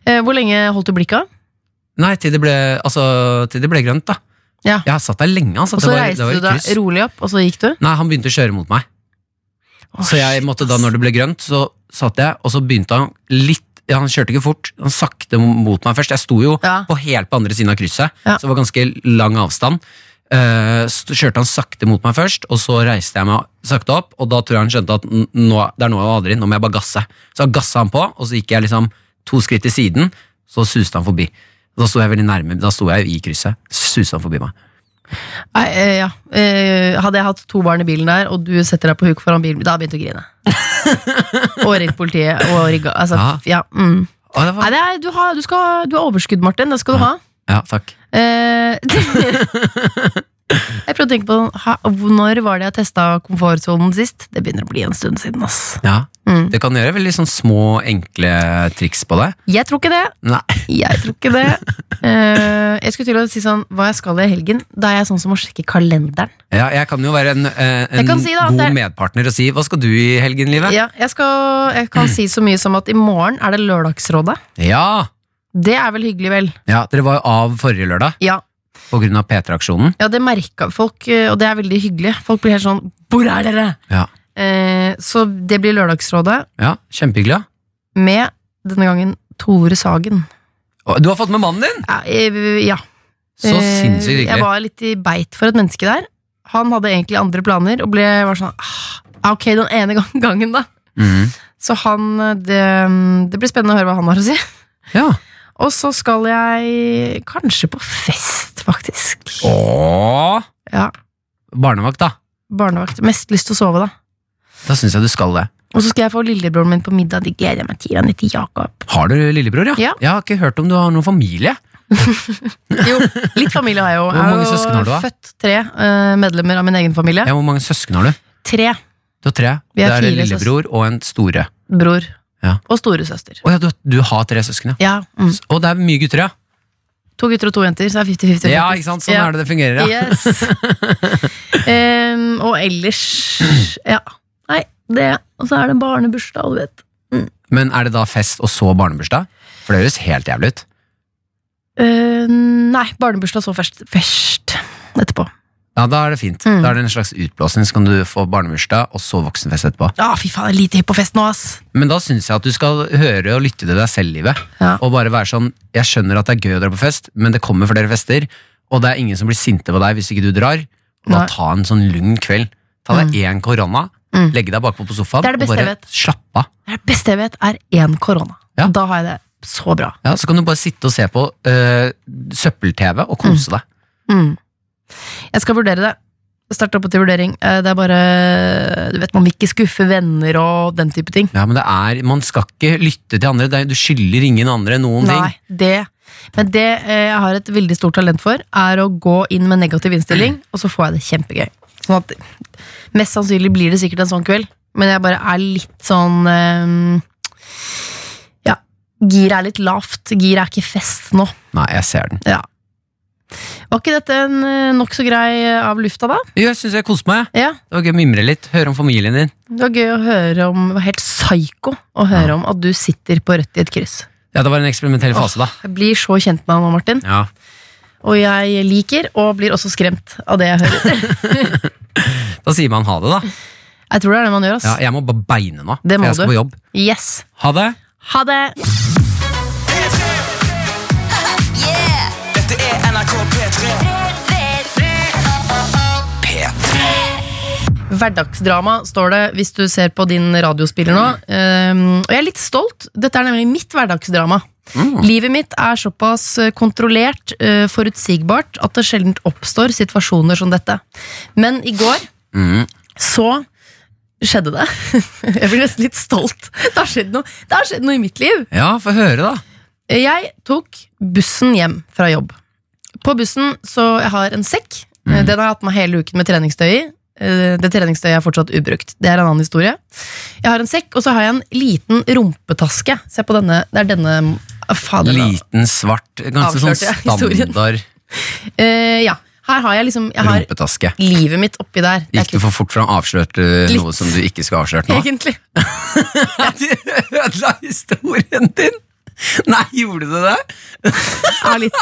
Eh, hvor lenge holdt du blikket? Nei, til det ble, altså, til det ble grønt, da. Ja. Jeg har satt der lenge. Altså. Og så det var, det reiste var du deg rolig opp, og så gikk du? Nei, han begynte å kjøre mot meg. Oh, Så jeg måtte da, når det ble grønt, så satt jeg, og så begynte han litt Han kjørte ikke fort, han sakte mot meg først. Jeg sto jo Ja. på helt på andre siden av krysset, Ja. så det var ganske lang avstand. Uh, kjørte han sakte mot meg først, og så reiste jeg meg sakte opp, og da tror jeg han skjønte at nå, det er nå eller aldri, nå må jeg bare gasse. Så gassa han på, og så gikk jeg liksom to skritt til siden, så suste han forbi. Da sto jeg veldig nærme, da sto jeg i krysset, Susa han forbi meg. Nei, eh, ja. eh, hadde jeg hatt to barn i bilen der, og du setter deg på huk foran bilen, da begynte jeg å grine. og ringt politiet og rigga. Altså, Ja. ja. mm. Å, det Nei, det er, du, har, du, skal, du har overskudd, Martin. Det skal du ha. ja, takk. Eh, jeg prøvde å tenke på Når var det jeg testa komfortsonen sist? Det begynner å bli en stund siden. ass Ja, mm. det kan gjøre veldig sånn små, enkle triks på det. Jeg tror ikke det. Nei. Jeg tror ikke det uh, Jeg skulle til å si sånn hva jeg skal i helgen. Da er jeg sånn som må sjekke kalenderen. Ja, jeg kan jo være en, eh, en si god er- medpartner og si hva skal du i helgen, livet? Ja, jeg, skal, jeg kan si så mye som at i morgen er det Lørdagsrådet. Ja. Det er vel hyggelig, vel? ja, dere var jo av forrige lørdag Ja, på grunn av P3-aksjonen. ja det merka folk, eh, og det er veldig hyggelig. Folk blir helt sånn Hvor er dere? Ja. Eh, så det blir Lørdagsrådet ja, kjempehyggelig. Ja. med denne gangen Tore Sagen. Du har fått med mannen din! Ja, eh, ja. Så Eh, sinnssykt Jeg var litt i beit for et menneske der. Han hadde egentlig andre planer, og ble var sånn ah, Ok, den ene gangen, da. Mhm. Så han det, det blir spennende å høre hva han har å si. Ja. Og så skal jeg kanskje på fest, faktisk. Åh, Ja, barnevakt, da. Barnevakt. Mest lyst til å sove, da. Da syns jeg du skal det. Og så skal jeg få lillebroren min på middag. Det gleder jeg meg til. Han heter Jakob. Har du lillebror, ja? Ja. Jeg har ikke hørt om du har noen familie. Jo, litt familie har jeg jo. Hvor mange søsken har du, da? Født tre eh, medlemmer av min egen familie. Ja, Hvor mange søsken har du? Tre Du har tre. Vi er det er lillebror og en store. bror. Ja. Og storesøster. Oh, ja, du, du har tre søsken, ja. Ja. Mm. Og det er mye gutter, ja. To gutter og to jenter, så er 50-50. Ja, ikke sant? Sånn er det det fungerer, ja. Yes. um, og ellers Ja. Nei, det. Og så er det barnebursdag, du vet. Men er det da fest og så barnebursdag? For det høres helt jævlig ut. Uh, nei, barnebursdag så først, først etterpå. Ja, Da er det fint. Mm. Da er det en slags utblåsning, så kan du få barnebursdag og så voksenfest etterpå. Ja, fy faen, jeg er lite hypp på fest nå, ass. Men da syns jeg at du skal høre og lytte til deg selv, livet. Ja. Og bare være sånn Jeg skjønner at det er gøy å dra på fest, men det kommer flere fester, og det er ingen som blir sinte på deg hvis ikke du drar. Og da ta en sånn lugn kveld. Ta deg én korona, Mm. legge deg bakpå på sofaen Det det og bare slappe av. Det beste jeg vet, er én korona. Ja. Da har jeg det så bra. Ja, Så kan du bare sitte og se på uh, søppel-TV og kose deg. Mm. Jeg skal vurdere det. Starte opp til vurdering. Eh, Det er bare Du vet, man vil ikke skuffe venner og den type ting. Ja, men det er, Man skal ikke lytte til andre. Er, du skylder ingen andre noen ting. Nei, det Men det eh, jeg har et veldig stort talent for, er å gå inn med negativ innstilling, og så får jeg det kjempegøy. Sånn at Mest sannsynlig blir det sikkert en sånn kveld, men jeg bare er litt sånn um, Ja, giret er litt lavt. Giret er ikke fest nå. Nei, jeg ser den. Ja. Var ikke dette en eh, nokså grei eh, av lufta, da? Jo, jeg syns jeg koste meg. Ja. Det var gøy å mimre litt. Høre om familien din. Det var gøy å høre om Det var helt psyko å høre om at du sitter på rødt i et kryss. Ja, Det var en eksperimentell fase, da. Jeg blir så kjent med deg nå, Martin. Ja. Og jeg liker og blir også skremt av det jeg hører. Da sier man ha det, da. Jeg tror det er det man gjør, ass. Ja, jeg må bare beine nå, Det for må jeg skal du. på jobb. Yes. Ha det! Ha det! Dette er NRK P3. Hverdagsdrama står det hvis du ser på din radiospiller nå. Um, og jeg er litt stolt. Dette er nemlig mitt hverdagsdrama. Livet mitt er såpass eh, kontrollert, uh, forutsigbart, at det sjelden oppstår situasjoner som dette. Men i går Mm. så skjedde det. Jeg blir nesten litt stolt. Det har skjedd noe, det har skjedd noe i mitt liv. Ja, få høre, da. Jeg tok bussen hjem fra jobb. På bussen så jeg har en sekk. Mm. Den har jeg hatt med hele uken med treningstøy i. Eh, Det treningstøyet er fortsatt ubrukt. Det er en annen historie. Jeg har en sekk, og så har jeg en liten rumpetaske. Se på denne. Det er denne Fader. Liten, svart, ganske sånn standard uh, ja. Her har jeg liksom Jeg har rumpetaske. livet mitt oppi der. Er Gikk du for fort fra å avslørte noe som du ikke skal avsløre nå? egentlig. Du ødela historien din! Nei, gjorde du det? Ja, litt.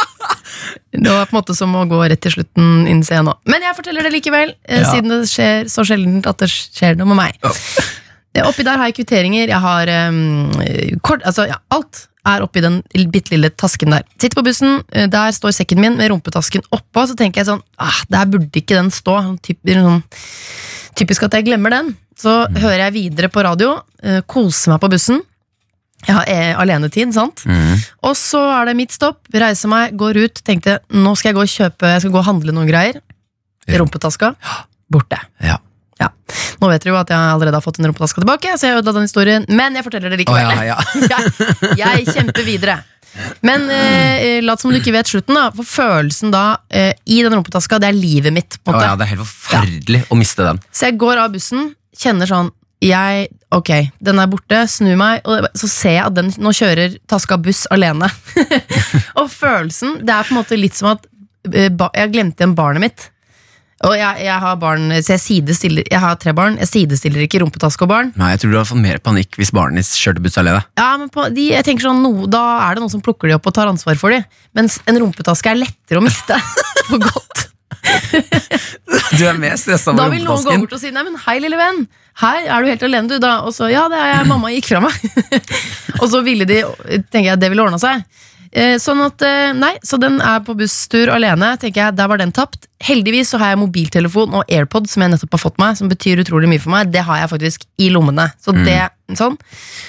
Det var på en måte som å gå rett til slutten, innser jeg nå. Men jeg forteller det likevel, eh, Ja. siden det skjer så sjelden at det skjer noe med meg. Eh, Oppi der har jeg kvitteringer, jeg har um, kort, altså ja, alt er oppi den bitte lille tasken der. Sitter på bussen, eh, der står sekken min med rumpetasken oppå, så tenker jeg sånn, ah, der burde ikke den stå. Typisk, sånn, typisk at jeg glemmer den. Så hører jeg videre på radio, koser meg på bussen. Jeg har eh, alenetid, sant? Mm. Og så er det mitt stopp, reiser meg, går ut, tenkte nå skal jeg gå og kjøpe, jeg skal gå og handle noen greier. Ja. Rumpetaska, borte. Ja. Ja. Nå vet dere jo at jeg allerede har fått en rumpetaske tilbake, så jeg ødela den historien, men jeg forteller det likevel. ja, ja. jeg, jeg kjemper videre. Men eh, lat som du ikke vet slutten, da. For følelsen da eh, i den rumpetaska, det er livet mitt. på en måte. ja, det er helt forferdelig å miste den. Så jeg går av bussen, kjenner sånn jeg, Ok, den er borte, snur meg, og så ser jeg at den nå kjører taska buss alene. og følelsen, det er på en måte litt som at eh, jeg glemte igjen barnet mitt. Og jeg, jeg har barn, så jeg sidestiller Jeg har tre barn, jeg sidestiller ikke rumpetaske og barn. Nei, jeg tror du hadde fått mer panikk hvis barnet ditt kjørte buss alene. Ja, men på, de, jeg tenker sånn, no, Da er det noen som plukker de opp og tar ansvar for de Mens en rumpetaske er lettere å miste. For godt. Du er mer stressa Da vil noen gå bort og si Nei, men hei lille venn Her er du helt alene du da. Og så, ja det er jeg, mamma gikk fra meg. Og så ville de, tenker jeg, det ville ordne seg. Eh, Sånn at, eh, nei Så den er på busstur alene Tenker jeg, der var den tapt. Heldigvis så har jeg mobiltelefon og Airpods Som jeg nettopp har fått meg Som betyr utrolig mye for meg. Det har jeg faktisk i lommene. Så det, sånn.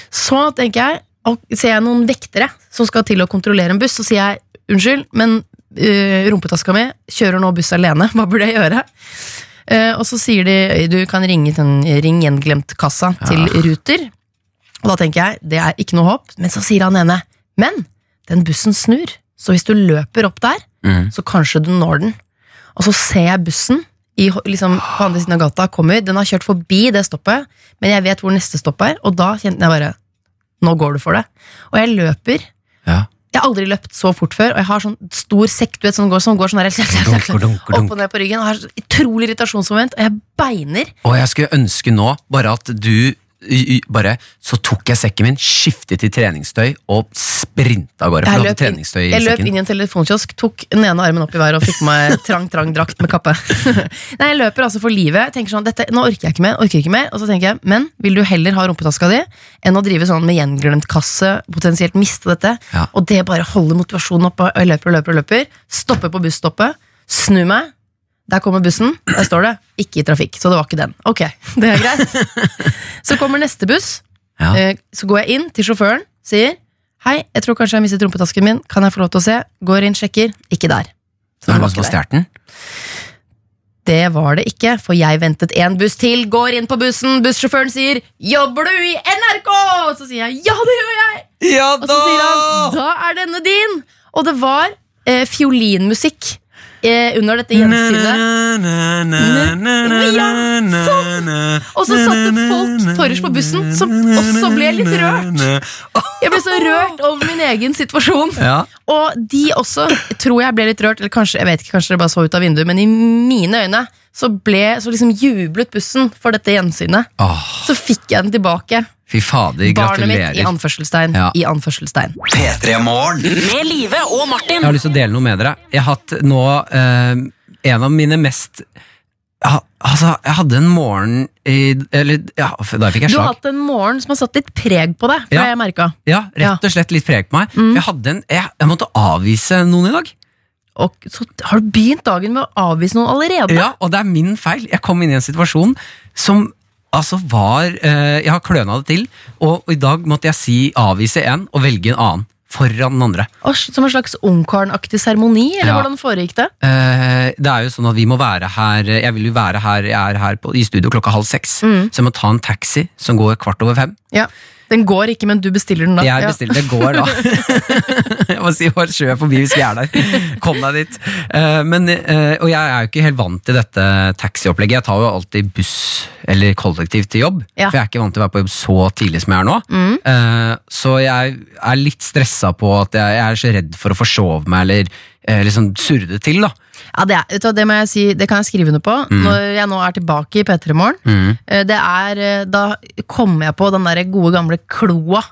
Så tenker jeg Og ser jeg noen vektere Som skal til å kontrollere en buss Så sier jeg, unnskyld Men uh, rumpetaska mi kjører nå buss alene. Hva burde jeg gjøre? Eh, og så sier de du kan ringe den ring gjenglemt-kassa til Ruter. Og da tenker jeg det er ikke noe håp, men så sier han ene men den bussen snur, så hvis du løper opp der, Mm. så kanskje du når den. Og så ser jeg bussen i, liksom, på andre siden av gata kommer. Den har kjørt forbi det stoppet, men jeg vet hvor neste stopp er, og da kjente jeg bare nå går du for det. Og jeg løper. Ja. Jeg har aldri løpt så fort før, og jeg har sånn stor sekk du vet, som går, som går sånn der, opp og ned på ryggen, og har utrolig irritasjonsmoment, og jeg beiner. Og jeg skulle ønske nå bare at du bare, så tok jeg sekken min, skiftet til treningstøy og sprinta av gårde. Jeg løp, inn, i jeg løp inn i en telefonkiosk, tok den ene armen opp i været og fikk på meg trang, trang drakt med kappe. Nei, Jeg løper altså for livet. Tenker sånn, dette, Nå orker jeg ikke mer, orker ikke mer. Og så tenker jeg, men vil du heller ha rumpetaska di enn å drive sånn med gjenglemt kasse, potensielt miste dette? Ja. Og det bare holder motivasjonen oppe, og jeg løper og løper og løper. Stopper på busstoppet, snur meg. Der kommer bussen. Der står det 'ikke i trafikk', så det var ikke den. Ok, det er greit. Så kommer neste buss. Ja. Eh, Så går jeg inn til sjåføren, sier Hei, jeg tror kanskje jeg har mistet rumpetasken min. Kan jeg få lov til å se? Går inn, sjekker. Ikke der. Så det var der. stjålet den? Det var det ikke, for jeg ventet en buss til. Går inn på bussen, bussjåføren sier 'Jobber du i NRK?' Så sier jeg 'Ja, det gjør jeg'. Ja Og så sier han 'Da er denne din'. Og det var eh, fiolinmusikk eh, under dette gjensynet. Ja. Og så satt det folk forrest på bussen som også ble litt rørt. Jeg ble så rørt over min egen situasjon. Ja. Og de også tror jeg ble litt rørt, eller kanskje jeg vet ikke, kanskje det bare så ut av vinduet, men i mine øyne så, ble, så liksom jublet bussen for dette gjensynet. Oh. Så fikk jeg den tilbake. Fy fader, Barnet mitt i gratulerer. anførselstegn. Ja. I anførselstegn. P3 Morgen. Med Live og Martin. Jeg har lyst til å dele noe med dere. Jeg har hatt nå eh, en av mine mest ja, Altså, jeg hadde en morgen i Eller, ja, da fikk jeg Du har hatt en morgen som har satt litt preg på deg. Ja. jeg merket. Ja, rett og slett litt preg på meg. Mm. Jeg, hadde en, jeg, jeg måtte avvise noen i dag. Og så har du begynt dagen med å avvise noen allerede. Ja, Og det er min feil. Jeg kom inn i en situasjon som altså var eh, Jeg har kløna det til, og, og i dag måtte jeg si avvise en og velge en annen. Foran den andre. Og Som en slags ungkarenaktig seremoni, eller Ja. hvordan foregikk det? Eh, det er jo sånn at vi må være her Jeg vil jo være her, jeg er her på, i studio klokka halv seks. Mm. Så jeg må ta en taxi som går kvart over fem. Ja. Den går ikke, men du bestiller den da. Jeg bestiller, det går da. jeg må si bare kjør forbi hvis vi er der. Kom deg dit. Eh, men, eh, og jeg er jo ikke helt vant til dette taxiopplegget. Jeg tar jo alltid buss eller kollektiv til jobb. Ja. For jeg er ikke vant til å være på jobb så tidlig som jeg er nå. Mm. Eh, så jeg er litt stressa på at jeg, jeg er så redd for å forsove meg eller liksom surre det til. da. Ja, det, er, det må jeg si, det kan jeg skrive under på. Når jeg nå er tilbake i P3 Morgen. Mm. Eh, Det er, eh, da kommer jeg på den der gode gamle kloa.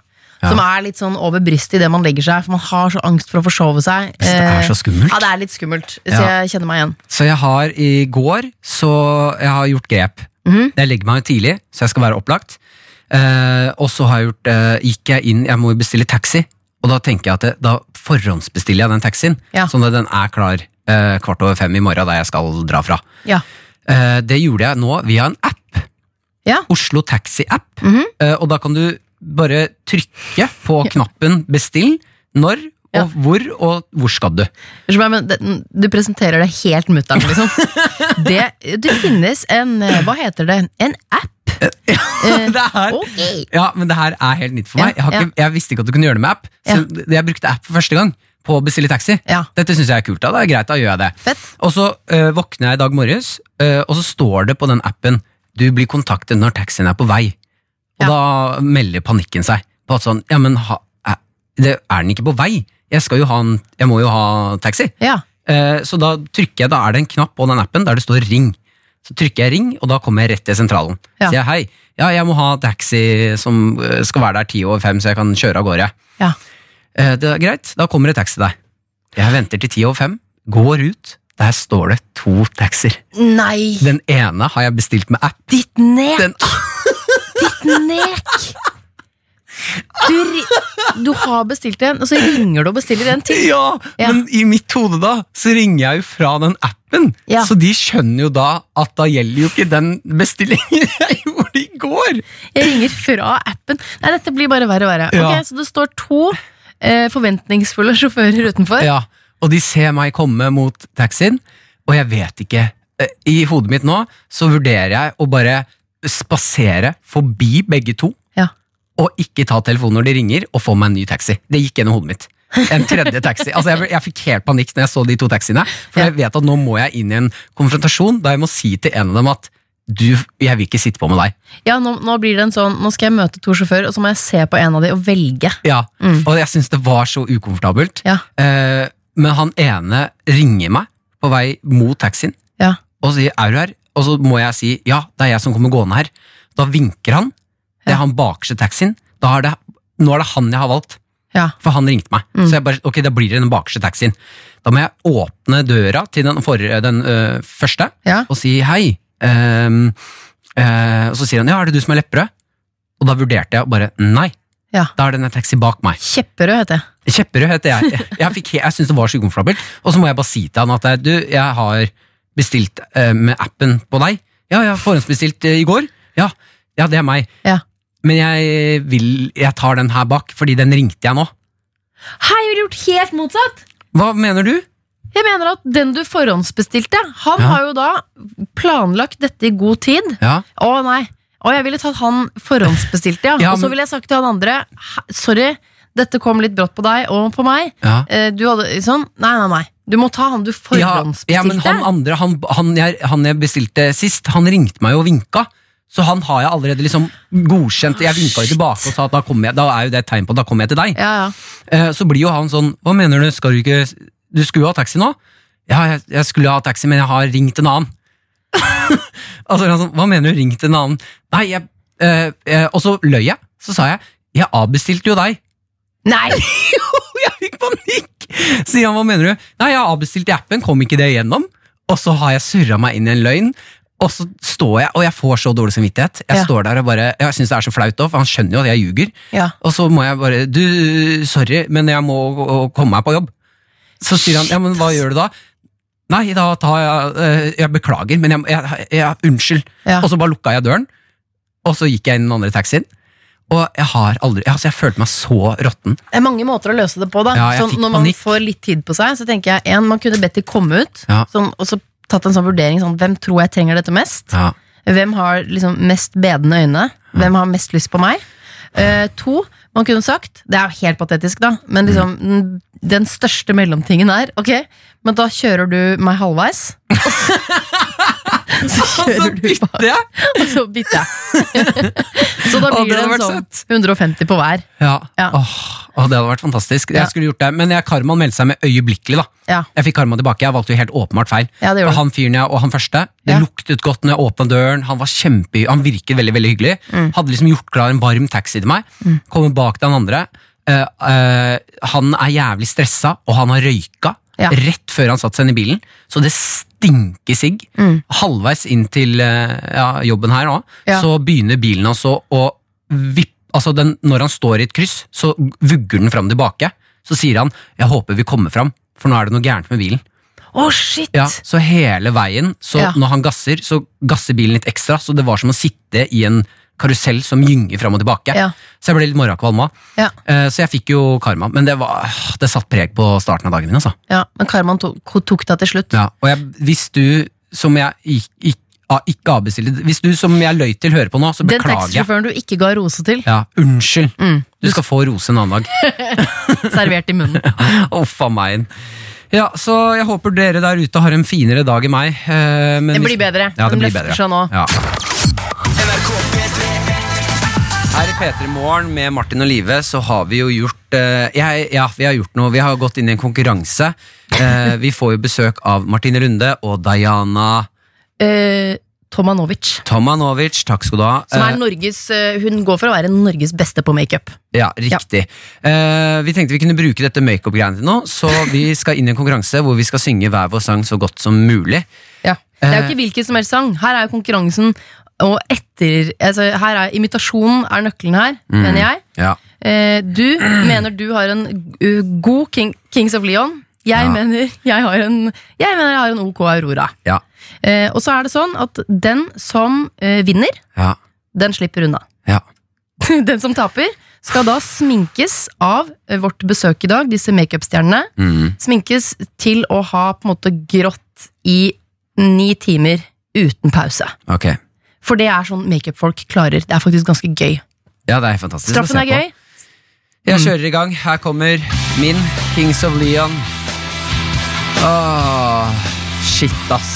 Ja. Som er litt sånn over brystet idet man legger seg, for man har så angst for å forsove seg. Så det er så Eh, skummelt. Ja, det er litt skummelt. Så Ja. jeg kjenner meg igjen. Så jeg har i går så jeg har gjort grep. Mhm. Jeg legger meg tidlig, så jeg skal være opplagt. Eh, og så har jeg gjort, eh, gikk jeg inn, jeg må jo bestille taxi. Og da tenker jeg at det, da forhåndsbestiller jeg den taxien, Ja. sånn at den er klar eh, kvart over fem i morgen der jeg skal dra fra. Ja. Eh, det gjorde jeg nå via en app. Ja. Oslo Taxi-app. Mhm. Eh, og da kan du bare trykke på knappen 'bestill', når og Ja. hvor og hvor skal du. Du presenterer det helt mutter'n, liksom. Det, det finnes en eh, Hva heter det? En app? Eh, det her, okay. Ja, men det her er helt nytt for meg. Jeg, har ikke, jeg visste ikke at du kunne gjøre det med app. Så jeg brukte app for første gang på å bestille taxi. Ja. Dette syns jeg er kult. da, det er greit, da gjør jeg det. Fett. Og så øh, våkner jeg i dag morges, øh, og så står det på den appen du blir kontaktet når taxien er på vei. Og Ja. da melder panikken seg. På at sånn, ja, men ha, er, det, er den ikke på vei? Jeg, skal jo ha en, jeg må jo ha taxi. Ja. Eh, så da trykker jeg, da er det en knapp på den appen der det står ring. Så trykker jeg ring, og da kommer jeg rett til sentralen. Ja. Sier jeg hei, ja, jeg må ha taxi som eh, skal være der ti over fem, så jeg kan kjøre av gårde. Ja. Eh, det er greit, da kommer det taxi der. Jeg venter til ti over fem, går ut, der står det to taxier. Nei! Den ene har jeg bestilt med app. Ditt nek! Den, Ditt nek! Du, ri- du har bestilt en, og så ringer du og bestiller en til. ja, Ja. men i mitt hode da, så ringer jeg jo fra den appen. Ja. Så de skjønner jo da at da gjelder jo ikke den bestillingen jeg gjorde i går. Jeg ringer fra appen. Nei, dette blir bare verre og verre. Ja. Ok, Så det står to eh, forventningsfulle sjåfører utenfor. Ja, og de ser meg komme mot taxien, og jeg vet ikke. Eh, I hodet mitt nå så vurderer jeg å bare spasere forbi begge to, Og ikke ta telefonen når de ringer, og få meg en ny taxi. Det gikk gjennom hodet mitt. En tredje taxi. Altså jeg, jeg fikk helt panikk når jeg så de to taxiene, for jeg vet at nå må jeg inn i en konfrontasjon der jeg må si til en av dem at du, jeg vil ikke sitte på med deg. Ja, nå, nå blir det en sånn Nå skal jeg møte to sjåfører, og så må jeg se på en av dem og velge. Ja, Mm. Og jeg syns det var så ukomfortabelt. Ja. Eh, men han ene ringer meg på vei mot taxien Ja. og sier 'er du her?' Og så må jeg si 'ja, det er jeg som kommer gående her'. Da vinker han, Ja. er han bakerste taxien. Da er det, nå er det han jeg har valgt. Ja. For han ringte meg. Mm. Så jeg bare, ok, da blir det den bakerste taxien. Da må jeg åpne døra til den, forrige, den øh, første Ja. og si hei. Um, øh, og så sier han ja, er det du som er Lepperød? Og da vurderte jeg bare nei. Ja. Da er det en taxi bak meg. Kjepperød heter jeg. Kjepperød heter jeg. Jeg, jeg, fikk, jeg syntes det var så ukomfortabelt. Og så må jeg bare si til han at du, jeg har bestilt øh, med appen på deg. Ja, jeg har forhåndsbestilt i går. Ja, ja, det er meg. Ja. Men jeg vil Jeg tar den her bak, fordi den ringte jeg nå. Hei, jeg ville gjort helt motsatt! Hva mener du? Jeg mener at den du forhåndsbestilte, han Ja. har jo da planlagt dette i god tid. Ja, Å nei. Å, jeg ville tatt han forhåndsbestilte, ja. Ja, Og så ville jeg sagt til han andre Sorry, dette kom litt brått på deg og på meg. Eh, Du hadde sånn Nei, nei, nei. Du må ta han du forhåndsbestilte. ja, men han andre, han, han, jeg, han jeg bestilte sist, han ringte meg og vinka. Så han har jeg allerede liksom godkjent. Jeg vinka jo tilbake og sa at da, jeg, da er jo det et tegn på at da kommer jeg til deg. ja, ja. Eh, Så blir jo han sånn Hva mener du, skal du ikke Du skulle jo ha taxi nå? Ja, jeg, jeg skulle ha taxi, men jeg har ringt en annen. altså, han sånn, Hva mener du, ringt en annen? Nei, jeg eh, eh, Og så løy jeg. Så sa jeg jeg avbestilte jo deg. Nei! jeg fikk panikk! Sier han, hva mener du? Nei, jeg avbestilte i appen, kom ikke det igjennom? Og så har jeg surra meg inn i en løgn. Og så står jeg, og jeg får så dårlig samvittighet. Jeg Ja. står der og bare, jeg syns det er så flaut òg, for han skjønner jo at jeg ljuger. Ja. Og så må jeg bare Du, sorry, men jeg må komme meg på jobb. Så sier han, ja, men hva gjør du da? Nei, da tar jeg eh, Jeg beklager, men jeg, jeg, jeg Unnskyld. Ja. Og så bare lukka jeg døren, og så gikk jeg inn i den andre taxien. Og jeg har aldri altså Jeg følte meg så råtten. Det er mange måter å løse det på. da Ja, jeg sånn, fikk Når man panikk. får litt tid på seg, så tenker jeg en, man kunne bedt de komme ut. Ja. Sånn, og så tatt en sånn vurdering sånn, Hvem tror jeg trenger dette mest? Ja. Hvem har liksom mest bedende øyne? Hvem har mest lyst på meg? Uh, to, man kunne sagt Det er jo helt patetisk, da, men liksom den, den største mellomtingen er Ok, men da kjører du meg halvveis. så kjører du bak, og så bytter jeg. så da blir det en sånn 150 på hver. Ja. Ja. Åh, åh, det hadde vært fantastisk. Jeg skulle gjort det, Men jeg, Karman meldte seg med øyeblikkelig. da Ja, Jeg fikk Karman tilbake. Jeg valgte jo helt åpenbart feil. Ja, det gjorde han fyren jeg, og han første, det Ja. luktet godt når jeg åpna døren. Han var kjempe, han virket veldig veldig hyggelig. Mm. Hadde liksom gjort klar en varm taxi til meg. Kommer bak til han andre. Uh, uh, han er jævlig stressa, og han har røyka Ja. rett før han satte seg inn i bilen. Så det stinker sigg. Mm. Halvveis inn til eh, ja, jobben her nå, Ja. så begynner bilen altså å vippe Altså den, Når han står i et kryss, så vugger den fram tilbake. Så sier han 'jeg håper vi kommer fram', for nå er det noe gærent med bilen. Å, shit! Ja, Så hele veien, så Ja. når han gasser, så gasser bilen litt ekstra. Så det var som å sitte i en karusell som gynger fram og tilbake. Ja. Så jeg ble litt morrakvalma. Ja. Eh, Så jeg fikk jo karma. Men det, var, det satt preg på starten av dagen min. altså. Ja, men karmaen tok, tok det til slutt. Ja, og jeg, hvis du som jeg ah, ikke avbestilte Hvis du som jeg løy til hører på nå, så beklager jeg. taxisjåføren du ikke ga rose til, Ja, Unnskyld. Mm. Du skal få rose en annen dag. servert i munnen. Uff a meg. Ja, så jeg håper dere der ute har en finere dag enn meg. eh, men Det blir bedre. Ja, det Den blir bedre. seg nå. Ja. NRK P3 Her i P3 Morgen med Martin og Live så har vi jo gjort eh, jeg, Ja, vi har gjort noe. Vi har gått inn i en konkurranse. Eh, vi får jo besøk av Martine Runde og Diana Eh, Tomanovic. Tomanovic. Takk skal du ha. Som er Eh, Norges, eh, hun går for å være Norges beste på makeup. Ja, riktig. Eh, vi tenkte vi kunne bruke dette makeup-greiene til nå, så vi skal inn i en konkurranse hvor vi skal synge hver vår sang så godt som mulig. Ja. Det er jo Eh. ikke hvilken som helst sang. Her er jo konkurransen og etter altså Her er Imitasjonen er nøkkelen her, Mm. mener jeg. Ja. Eh, du mener du har en uh, god King, Kings of Leon. Jeg, Ja. mener jeg, har en, jeg mener jeg har en ok Aurora. Ja. Eh, og så er det sånn at den som eh, vinner, Ja. den slipper unna. Ja. den som taper, skal da sminkes av eh, vårt besøk i dag, disse makeupstjernene. Mm. Sminkes til å ha på en måte grått i ni timer uten pause. Ok. For det er sånn makeupfolk klarer. Det er faktisk ganske gøy. Ja, det er fantastisk Straffen er gøy. Jeg kjører i gang. Her kommer min Kings of Leon. Åh, shit, ass.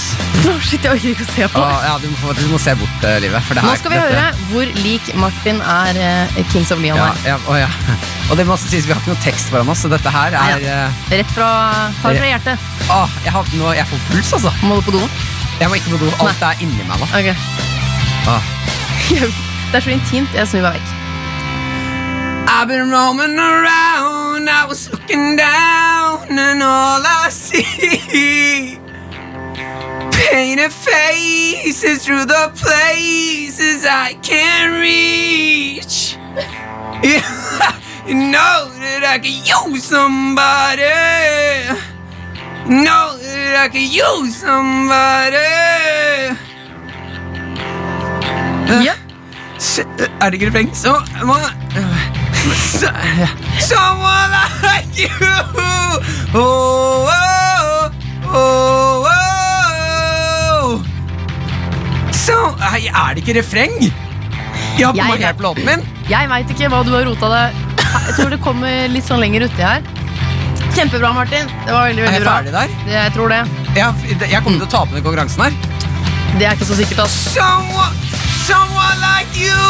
Å, shit, jeg orker ikke å se på. Åh, ja, du, må, du må se bort, eh, Livet. For det Nå skal vi dette- høre hvor lik Martin er eh, Kings of Leon Ja, er. ja, å, ja. Og det må også sies, vi har ikke noe tekst foran oss, så dette her er Nei, eh, Rett fra, ta det fra hjertet. Åh, jeg, har, nå, jeg får puls, altså. Må du på do? Jeg må ikke på do. Alt er inni meg nå. Ok. Åh. Det er så intimt. Jeg snur meg vekk. I've been roaming around, I was looking down, and all I see painted faces through the places I can't reach. Yeah, you know that I could use somebody. You know that I could use somebody. Ja. S- Er det ikke refreng? Så må so, Someone like you oh, oh, oh, oh. Så Nei, Er det ikke refreng? Jeg har markert låten min. Jeg veit ikke hva du har rota deg Jeg tror det kommer litt sånn lenger uti her. Kjempebra, Martin. Det var veldig, Er veldig jeg bra. ferdig der? Det, jeg tror det. Jeg, jeg kommer til å tape den konkurransen her. Det er ikke så sikkert, ass. Someone, someone like you!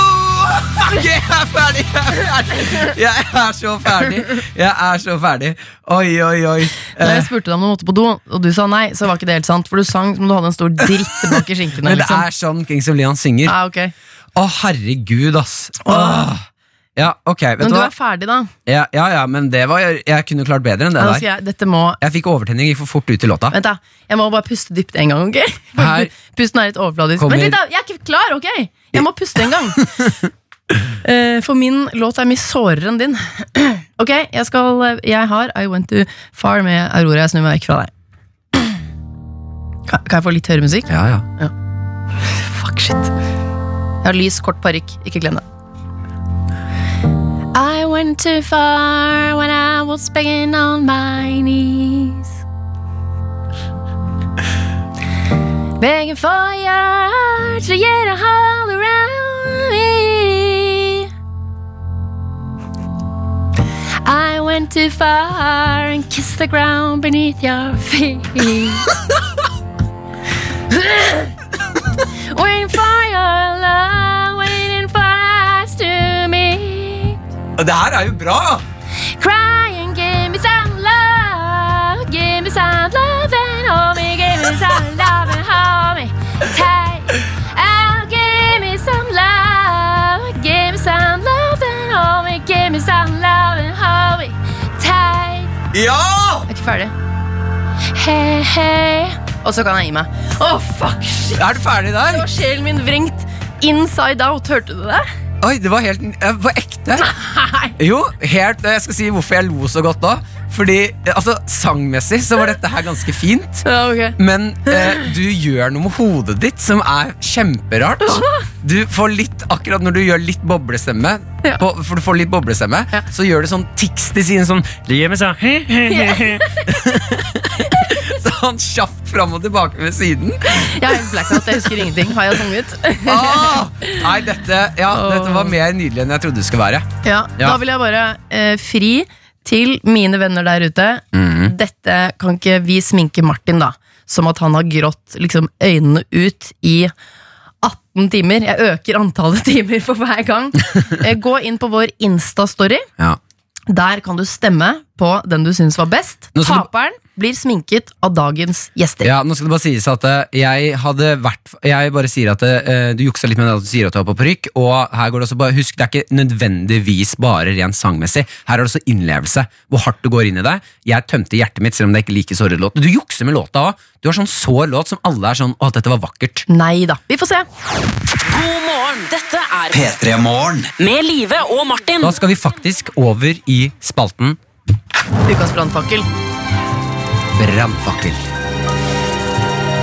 Ok, jeg er ferdig. Jeg er ferdig. Jeg er så ferdig. Jeg er så ferdig. Oi, oi, oi. Da jeg spurte deg om du måtte på do, og du sa nei, så var ikke det helt sant. For du sang som du hadde en stor dritt bak i skinkene. Men det Liksom. er sånn Kings of Leon synger. Ah, ok. Å, herregud, ass. Åh. Ja, ok, vet Men du hva? er ferdig, da. Ja, ja, ja, men det var Jeg kunne klart bedre enn det nå der. jeg, dette må Jeg fikk overtenning, gikk for fort ut i låta. Vent, da. Jeg må bare puste dypt en gang, ok? Her Pusten er litt overfladisk. kommer- Vent litt, da! Jeg er ikke klar, ok? Jeg må puste en gang. Eh, For min låt er mye sårere enn din. Ok, jeg skal Jeg har I Went Too Far med Aurora. Jeg snur meg vekk fra deg. Kan, kan jeg få litt høyere musikk? Ja, ja. Fuck, shit. Jeg har lys, kort parykk. Ikke glem det. I went too far when I was begging on my knees. Begging for your heart to get a hold around me. I went too far and kissed the ground beneath your feet. waiting for your love, Det her er jo bra! Crying, give me some love, give me some love and homie. give me some love and homie. me tight. Oh, give me some love, give me some love and homie. give me some love and homie. me. Ja! Jeg er ikke ferdig. Hei, hei. Og så kan jeg gi meg. Å, fuck, shit. Er du ferdig der? der? var sjelen min vrengt inside out. Hørte du det? Oi, det var helt På ekte. Nei. Jo, helt Jeg skal si hvorfor jeg lo så godt da. Fordi altså, sangmessig så var dette her ganske fint. Ja, okay. Men eh, du gjør noe med hodet ditt som er kjemperart. Du får litt, Akkurat når du gjør litt boblestemme, Ja. på, for du får litt boblestemme, Ja. så gjør du sånn tics til siden sånn Det gjør meg sånn Sånn kjapt fram og tilbake ved siden. Jeg er helt blackout, jeg husker ingenting. Har jeg sunget? Ah! Nei, dette, ja, dette var mer nydelig enn jeg trodde det skulle være. Ja, Ja. Da vil jeg bare eh, fri til mine venner der ute. Mhm. Dette kan ikke vi sminke Martin, da. Som at han har grått liksom, øynene ut i 18 timer. Jeg øker antallet timer for hver gang. Eh, Gå inn på vår Insta-story. Ja. Der kan du stemme på den du syns var best. Du- Taperen blir sminket av dagens gjester. Ja, nå skal det bare sies at eh, jeg hadde vært Jeg bare sier at eh, du juksa litt med at du sier at du har på parykk, og her går det også bare Husk, det er ikke nødvendigvis bare rent sangmessig. Her er det også innlevelse. Hvor hardt du går inn i det. Jeg tømte hjertet mitt, selv om det er ikke like såret låt. Du jukser med låta òg. Du har sånn sår låt som alle er sånn Å, dette var vakkert. Nei da. Vi får se. God morgen, dette er P3 Morgen. med Live og Martin. Da skal vi faktisk over i spalten Ukas brannfakkel. Brannfakkel.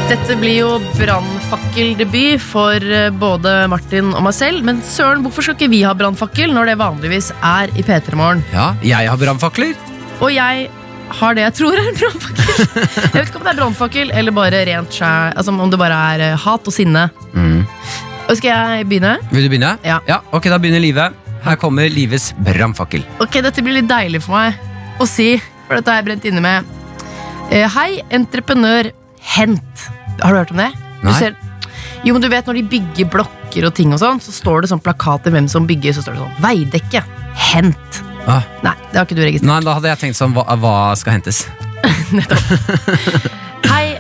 Dette blir jo brannfakkeldebut for eh, både Martin og meg selv. Men søren, hvorfor skal ikke vi ha brannfakkel når det vanligvis er i P3 Morgen? Ja, jeg har brannfakler. Og jeg har det jeg tror er en brannfakkel. Jeg vet ikke om det er brannfakkel eller bare rent skjær Altså om det bare er eh, hat og sinne. Og skal jeg begynne? Vil du begynne? Ja. ok, da begynner livet. Her kommer livets brannfakkel. Ok, dette blir litt deilig for meg å si, for dette har jeg brent inne med. Eh, hei, entreprenør Hent. Har du hørt om det? Du Nei. ser, jo, men du vet Når de bygger blokker og ting, og sånn så står det sånn plakater hvem som bygger. Så står det sånn Veidekke. Hent. Ah, Nei, det har ikke du registrert. nei, da hadde jeg tenkt sånn Hva, hva skal hentes? Hei,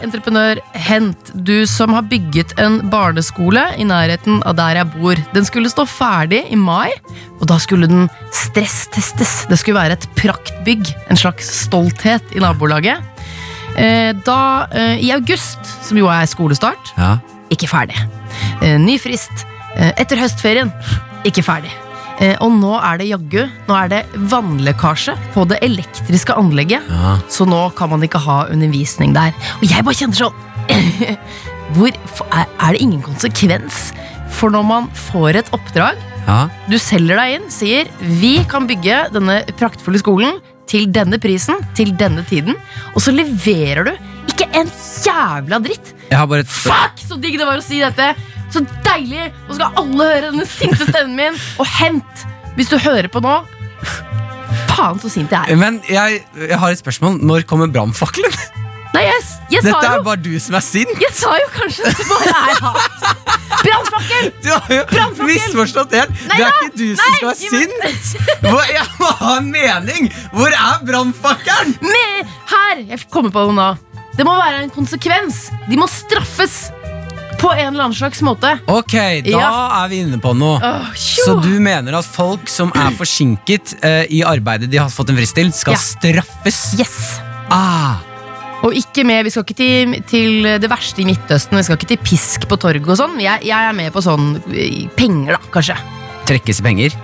entreprenør Hent, du som har bygget en barneskole i nærheten av der jeg bor. Den skulle stå ferdig i mai, og da skulle den stresstestes. Det skulle være et praktbygg, en slags stolthet i nabolaget. Eh, Da, eh, i august, som jo er skolestart, Ja. ikke ferdig. Eh, Ny frist etter høstferien, ikke ferdig. Eh, Og nå er det jaggu Nå er det vannlekkasje på det elektriske anlegget. Ja. Så nå kan man ikke ha undervisning der. Og jeg bare kjenner sånn Hvor, er, det ingen konsekvens for når man får et oppdrag? ja. Du selger deg inn, sier vi kan bygge denne praktfulle skolen til denne prisen, til denne tiden, og så leverer du ikke en jævla dritt. Jeg har bare et Fuck, så digg det var å si dette! Så deilig! Nå skal alle høre denne sinte stemmen min. Og hent, hvis du hører på nå Faen, så sint jeg er. Men jeg, jeg har et spørsmål. Når kommer brannfakkelen? Nei, jeg, jeg Dette er jo bare du som er sint! Jeg sa jo kanskje at det bare er hat. Brannfakkel! Du har jo misforstått helt! Nei det er ikke du som Nei, skal være sint! Hvor, jeg må ha en mening! Hvor er brannfakkelen? Her! Jeg kommer på det nå. Det må være en konsekvens. De må straffes. På en eller annen slags måte. Ok, da Ja. er vi inne på noe. Åh, tjo. Så du mener at folk som er forsinket eh, i arbeidet de har fått en frist til, skal Ja. straffes? Yes. Ah, Og ikke med, Vi skal ikke til, til det verste i Midtøsten. Vi skal ikke til pisk på torget og sånn. Jeg, jeg er med på sånn eh, penger, da, kanskje. trekkes i penger?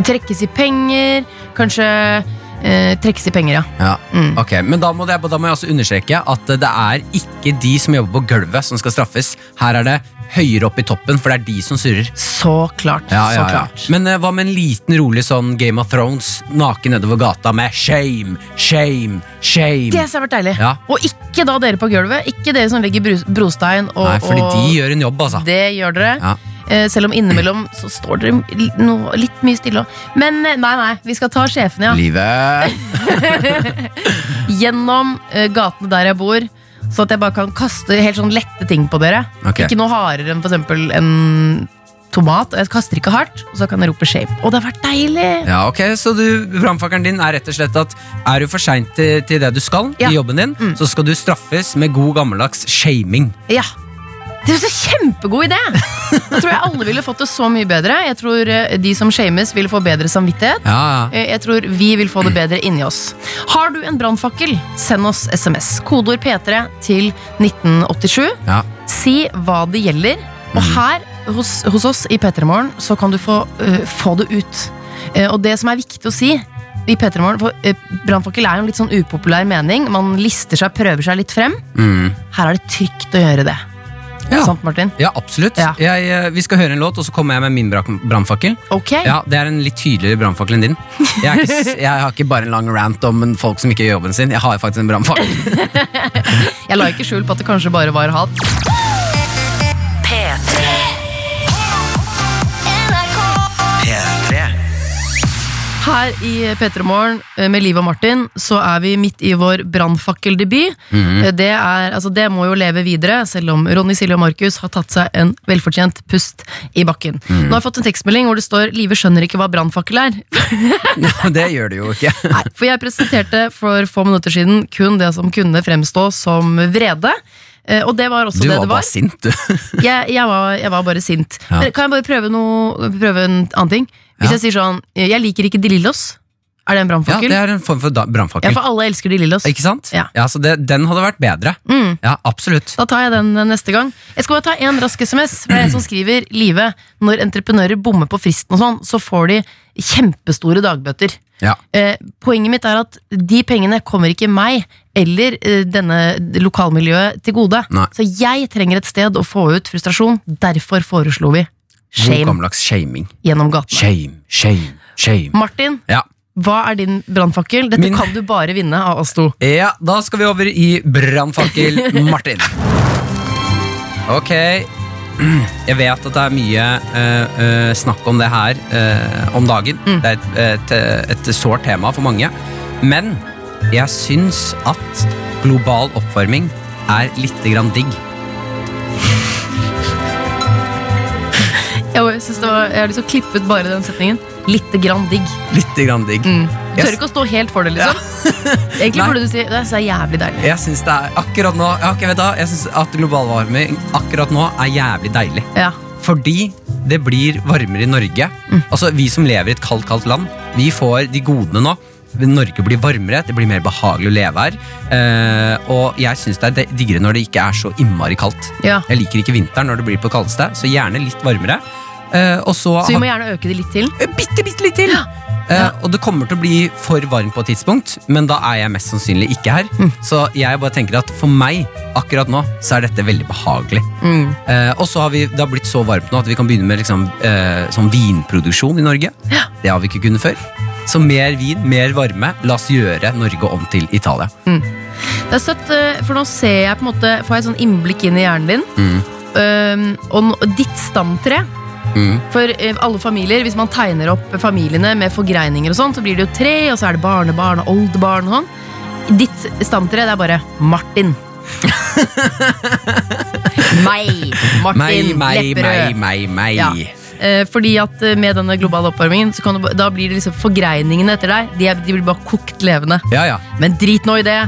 Trekkes i penger. Kanskje eh, trekkes i penger, ja. Ja. Mm. Ok, Men da må, det, da må jeg også understreke at det er ikke de som jobber på gulvet, som skal straffes. Her er det høyere opp i toppen, for det er de som surrer. Så klart. Så klart. Men eh, hva med en liten, rolig sånn Game of Thrones naken nedover gata med shame, shame, shame? Det har vært deilig. Ja. Og ikke da dere på gulvet. Ikke dere som legger brus- brostein. Og, Nei, fordi og de gjør en jobb, altså. Det gjør dere. Ja. Eh, selv om innimellom så står dere no, litt mye stille. Men eh, nei, nei, vi skal ta sjefene, ja. Livet Gjennom eh, gatene der jeg bor. Så at jeg bare kan kaste helt sånn lette ting på dere. Okay. Ikke noe hardere enn for eksempel en tomat. Og jeg kaster ikke hardt, og så kan jeg rope shape. Og det har vært deilig! Ja, ok, Så du, brannfakkelen din er rett og slett at er du for seint til, til det du skal, Ja. i jobben din, Mm. så skal du straffes med god gammeldags shaming. Ja. Det er så kjempegod idé! Da tror jeg alle ville fått det så mye bedre. Jeg tror eh, de som shames, ville få bedre samvittighet. Ja, ja. Eh, Jeg tror vi vil få det bedre inni oss. Har du en brannfakkel, send oss SMS. Kodeord P3 til 1987. ja. Si hva det gjelder. Og her hos, hos oss i P3 Morgen så kan du få, uh, få det ut. Uh, og det som er viktig å si i P3 Morgen, for uh, Brannfakkel er jo en litt sånn upopulær mening. Man lister seg, prøver seg litt frem. Mm. Her er det trygt å gjøre det. Ja. Sant, Martin? Ja, absolutt. Ja. Jeg, eh, vi skal høre en låt, og så kommer jeg med min brannfakkel. Okay. Ja, Det er en litt tydeligere brannfakkel enn din. Jeg, er ikke, jeg har ikke bare en lang rant om en folk som ikke gjør jobben sin. Jeg har faktisk en brannfakkel. Jeg la ikke skjul på at det kanskje bare var hat. Her i P3 Morgen eh, med Liv og Martin så er vi midt i vår brannfakkeldebut. Mm. Det, er- altså det må jo leve videre, selv om Ronny, Silje og Markus har tatt seg en velfortjent pust i bakken. Nå har jeg fått en tekstmelding hvor det står 'Live skjønner ikke hva brannfakkel er'. det gjør det jo ikke. Nei, for jeg presenterte for få minutter siden kun det som kunne fremstå som vrede. Eh, Og det var også Du det var det var. bare sint, du. Jeg, jeg, var, jeg var bare sint. Ja. Kan jeg bare prøve, noe, prøve en annen ting? Hvis jeg sier sånn Jeg liker ikke De Lillos. Er det en brannfakkel? Ja. Det er en form for brannfakkel. Ja, for alle elsker De Lillos. Ikke sant? Ja. ja så det, Den hadde vært bedre. Mm. Ja, absolutt. Da tar jeg den neste gang. Jeg skal bare ta en rask SMS. For det er en som skriver Live, når entreprenører bommer på fristen og sånn, så får de kjempestore dagbøter. Ja. Eh, poenget mitt er at de pengene kommer ikke meg eller eh, denne lokalmiljøet til gode. Nei. Så jeg trenger et sted å få ut frustrasjon. Derfor foreslo vi God shame gammeldags shaming. gjennom gatene. Shame, shame, shame. Martin, Ja. hva er din brannfakkel? Dette Min- kan du bare vinne av oss to. ja, da skal vi over i brannfakkel Martin. Ok. Jeg vet at det er mye uh, uh, snakk om det her uh, om dagen. Mm. Det er et, et, et sårt tema for mange. Men jeg syns at global oppvarming er lite grann digg. Jeg, var, jeg har liksom klippet bare den setningen. Litte grann digg. Litt grann digg. Mm. Du tør ikke å stå helt for det, liksom. Egentlig Nei. burde du si det er så jævlig deilig. Jeg syns det er akkurat nå Jeg, har ikke da, jeg synes at global varming akkurat nå er jævlig deilig. Ja. Fordi det blir varmere i Norge. Altså Vi som lever i et kaldt, kaldt land, vi får de godene nå. Norge blir varmere, det blir mer behagelig å leve her. Eh, og jeg syns det er diggere når det ikke er så innmari kaldt. Ja. Jeg liker ikke vinteren når det blir på kaldeste, så gjerne litt varmere. Eh, og så, Så vi må gjerne øke det litt til. Eh, Bitte, bitte litt til! Eh, og det kommer til å bli for varmt på et tidspunkt, men da er jeg mest sannsynlig ikke her. Så jeg bare tenker at for meg, akkurat nå, så er dette veldig behagelig. Mm. Uh, og så har vi, det har blitt så varmt nå at vi kan begynne med liksom, uh, sånn vinproduksjon i Norge. Det har vi ikke kunnet før. Så mer vin, mer varme. La oss gjøre Norge om til Italia. Det er søtt, for nå ser jeg på en måte Får jeg et sånn innblikk inn i hjernen din. Mm. Og ditt stamtre. Mm. For eh, alle familier, hvis man tegner opp familiene med forgreininger og sånn, så blir det jo tre, og så er det barnebarn og oldebarn og sånn. Ditt stamtre, det er bare Martin. meg. Martin Meg, meg, Lepperød. meg, meg, meg. Ja. Eh, fordi at eh, med denne globale oppvarmingen Så kan du, Da blir det liksom forgreiningene etter deg De, er, de blir bare kokt levende Ja, ja. Men drit nå i det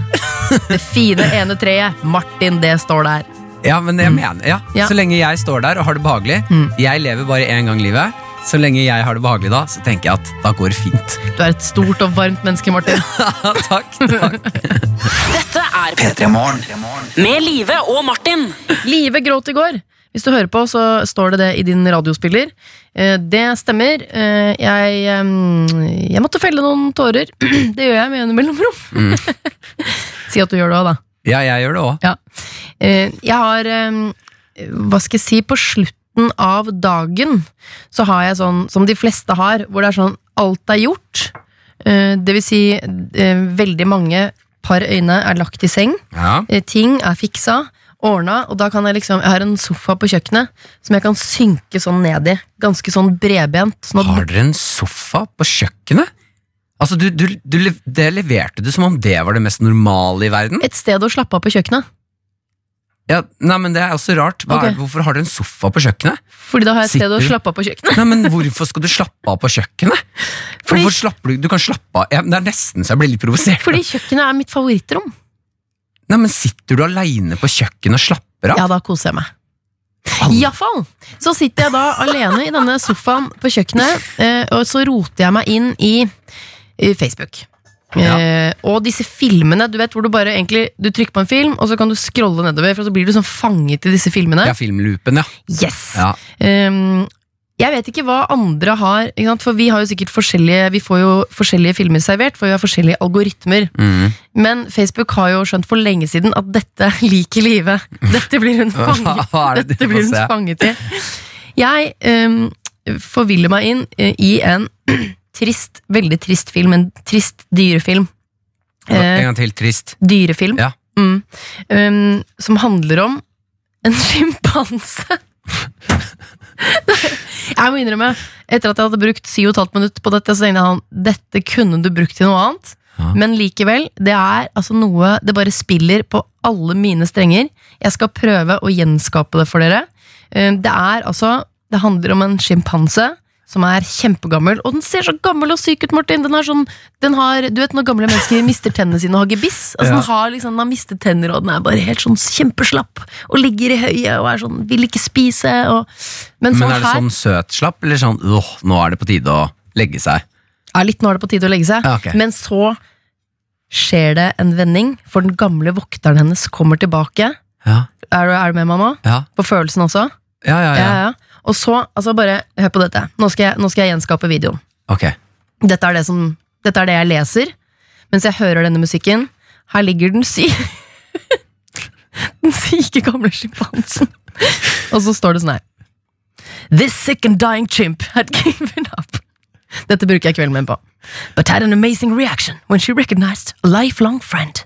Det fine ene treet Martin, det står der Ja, men jeg mener, ja. Ja. Så lenge jeg står der og har det behagelig Mm. Jeg lever bare én gang i livet. Så lenge jeg har det behagelig da, så tenker jeg at da går det fint. Du er et stort og varmt menneske, Martin takk, takk. Dette er P3 Morgen. Med Live og Martin. Live gråt i går Hvis du hører på, så står det det i din radiospiller Eh, Det stemmer Eh, Jeg, jeg måtte felle noen tårer Det gjør jeg med en mellomrom Si at du gjør det også da Ja, jeg gjør det òg. Ja. Eh, Jeg har eh, Hva skal jeg si På slutten av dagen Så har jeg sånn som de fleste har Hvor det er sånn alt er gjort Eh, Det vil si eh, Veldig mange par øyne er lagt i seng Ja. Ting er fiksa Ordna, og da kan jeg liksom Jeg har en sofa på kjøkkenet Som jeg kan synke sånn ned i Ganske sånn bredbent sånn Har dere en sofa på kjøkkenet? Altså, du, du, du, Det leverte du som om det var det mest normale i verden. Et sted å slappe av på kjøkkenet Ja, nei, men Det er også rart. Hva er, hvorfor har du en sofa på kjøkkenet? Fordi da har jeg et sted å slappe av på kjøkkenet Nei, men Hvorfor skal du slappe av på kjøkkenet? Fordi- Hvorfor slapper Du Du kan slappe av ja, Det er nesten så jeg blir litt provosert. Fordi kjøkkenet er mitt favorittrom Nei, men Sitter du aleine på kjøkkenet og slapper av? Ja, da koser jeg meg Iallfall! Så sitter jeg da alene i denne sofaen på kjøkkenet, eh, og så roter jeg meg inn i, i Eh, og disse filmene, du vet hvor du bare egentlig Du trykker på en film, og så kan du scrolle nedover, for så blir du sånn fanget i disse filmene. Ja, filmloopen, ja. Yes! ja. Ehm, jeg vet ikke hva andre har, for vi har jo sikkert forskjellige Vi får jo forskjellige filmer servert, for vi har forskjellige algoritmer. Mm. Men Facebook har jo skjønt for lenge siden at dette liker livet. Dette blir hun fanget, det dette blir hun fanget i. Jeg um, forviller meg inn eh, i en trist, veldig trist film. En trist dyrefilm. En Eh, gang til. Trist. dyrefilm. Ja. Mm. Um, som handler om en sjimpanse. jeg må innrømme, etter at jeg hadde brukt 7,5 minutter på dette, så tenkte jeg han, dette kunne du brukt til noe annet. Ja. Men likevel, det er altså noe Det bare spiller på alle mine strenger. Jeg skal prøve å gjenskape det for dere. Eh, Det er altså Det handler om en sjimpanse som er kjempegammel. Og den ser så gammel og syk ut, Martin! Den, er sånn, den har, du vet når gamle mennesker mister tennene sine og har gebiss? Altså, Ja. den, har liksom, den har mistet tenner, og den er bare helt sånn kjempeslapp. Og ligger i høyet og er sånn, vil ikke spise. Og, men, Men sånn er det her sånn søt slapp, eller sånn åh, nå er det på tide å legge seg? Ja, litt nå er det på tide å legge seg. Ja, okay. Men så skjer det en vending, for den gamle vokteren hennes kommer tilbake. Ja, Er du, er du med meg nå? ja, På følelsen også? ja. ja, Ja, ja. ja. Og så, altså bare, hør på dette. Nå skal, jeg, nå skal jeg gjenskape videoen. Ok. Dette er, det som, dette er det jeg leser mens jeg hører denne musikken. Her ligger den si... den syke gamle sjimpansen. Og så står det sånn her. This sick and dying chimp had given up. Dette bruker jeg kvelden min på. But had an amazing reaction when she recognized a lifelong friend.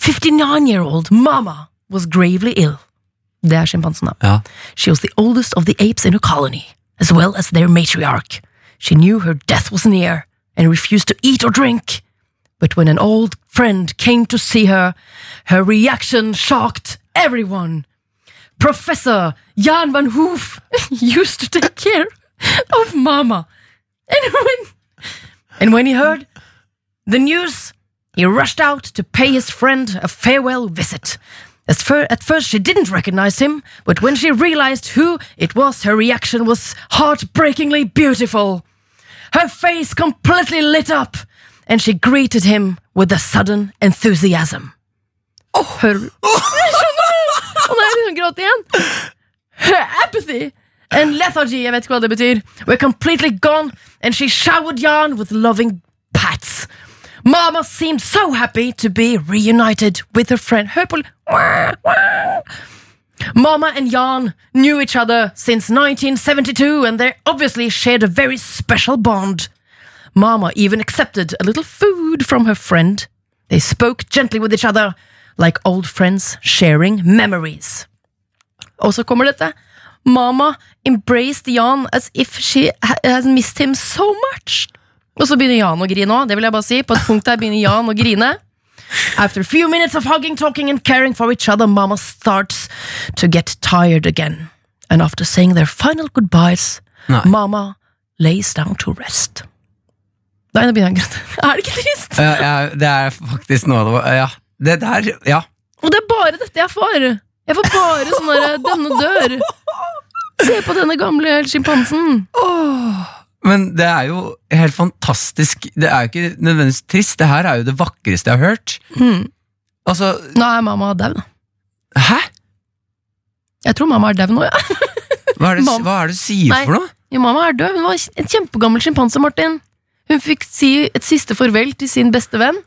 59-year-old mama was gravely ill. Det er sjimpansen, da. Ja. She was the oldest of the apes in her colony, as well as their matriarch. She knew her death was near and refused to eat or drink. But when an old friend came to see her, her reaction shocked everyone. Professor Jan van Hoof used to take care of Mama. And when, and when he heard the news, he rushed out to pay his friend a farewell visit. As fir- at first, she didn't recognize him, but when she realized who it was, her reaction was heartbreakingly beautiful. Her face completely lit up, and she greeted him with a sudden enthusiasm. Oh, Her Å nei, hun gråt igjen! Her apathy and lethargy, jeg vet ikke hva det betyr, were completely gone, and she showered Jan with loving. Mama seemed so happy to be reunited with her friend. Hør. Mama and Jan knew each other since 1972, and they obviously shared a very special bond. Mama even accepted a little food from her friend. They spoke gently with each other, like old friends sharing memories. Og så kommer dette. Mama embraced Jan as if she ha- has missed him so much. Og så begynner Jan å grine òg. Det vil jeg bare si. På et punkt der begynner Jan å grine. After a few minutes of hugging, talking, and caring for each other, Mama starts to get tired again. And after saying their final goodbyes, Nei. Mama lays down to rest. Nei, nå begynner jeg å gråte. Er det ikke trist? Ja, ja, det er faktisk noe av det Ja. Det der, ja. Og det er bare dette jeg får. Jeg får bare sånn derre 'denne dør'. Se på denne gamle sjimpansen. Men det er jo helt fantastisk. Det er jo ikke nødvendigvis trist. Det her er jo det vakreste jeg har hørt. Mm. Altså, Nå er mamma dau, da. hæ? Jeg tror mamma er dau nå, ja. Hva er det, hva er det du sier Nei. for noe? Jo, mamma er død. Hun var en kjempegammel sjimpanse, Martin. Hun fikk si et siste farvel til sin beste venn,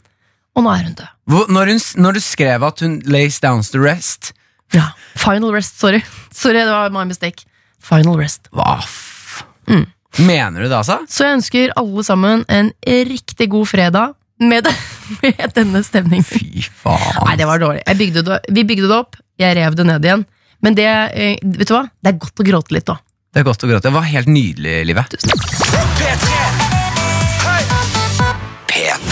og nå er hun død. Hvor, når, hun, når du skrev at hun lays down to rest Ja. Final rest, sorry. Sorry, det var my mistake. Final rest. Hva f... Mm. Mener du det, altså? Så jeg ønsker alle sammen en riktig god fredag med, det, med denne stemningen. Fy faen. Nei, det var dårlig. Jeg bygde det, vi bygde det opp, jeg rev det ned igjen. Men det, eh, vet du hva? Det er godt å gråte litt, da. Det er godt å gråte. Det var helt nydelig, Livet. P3 P3.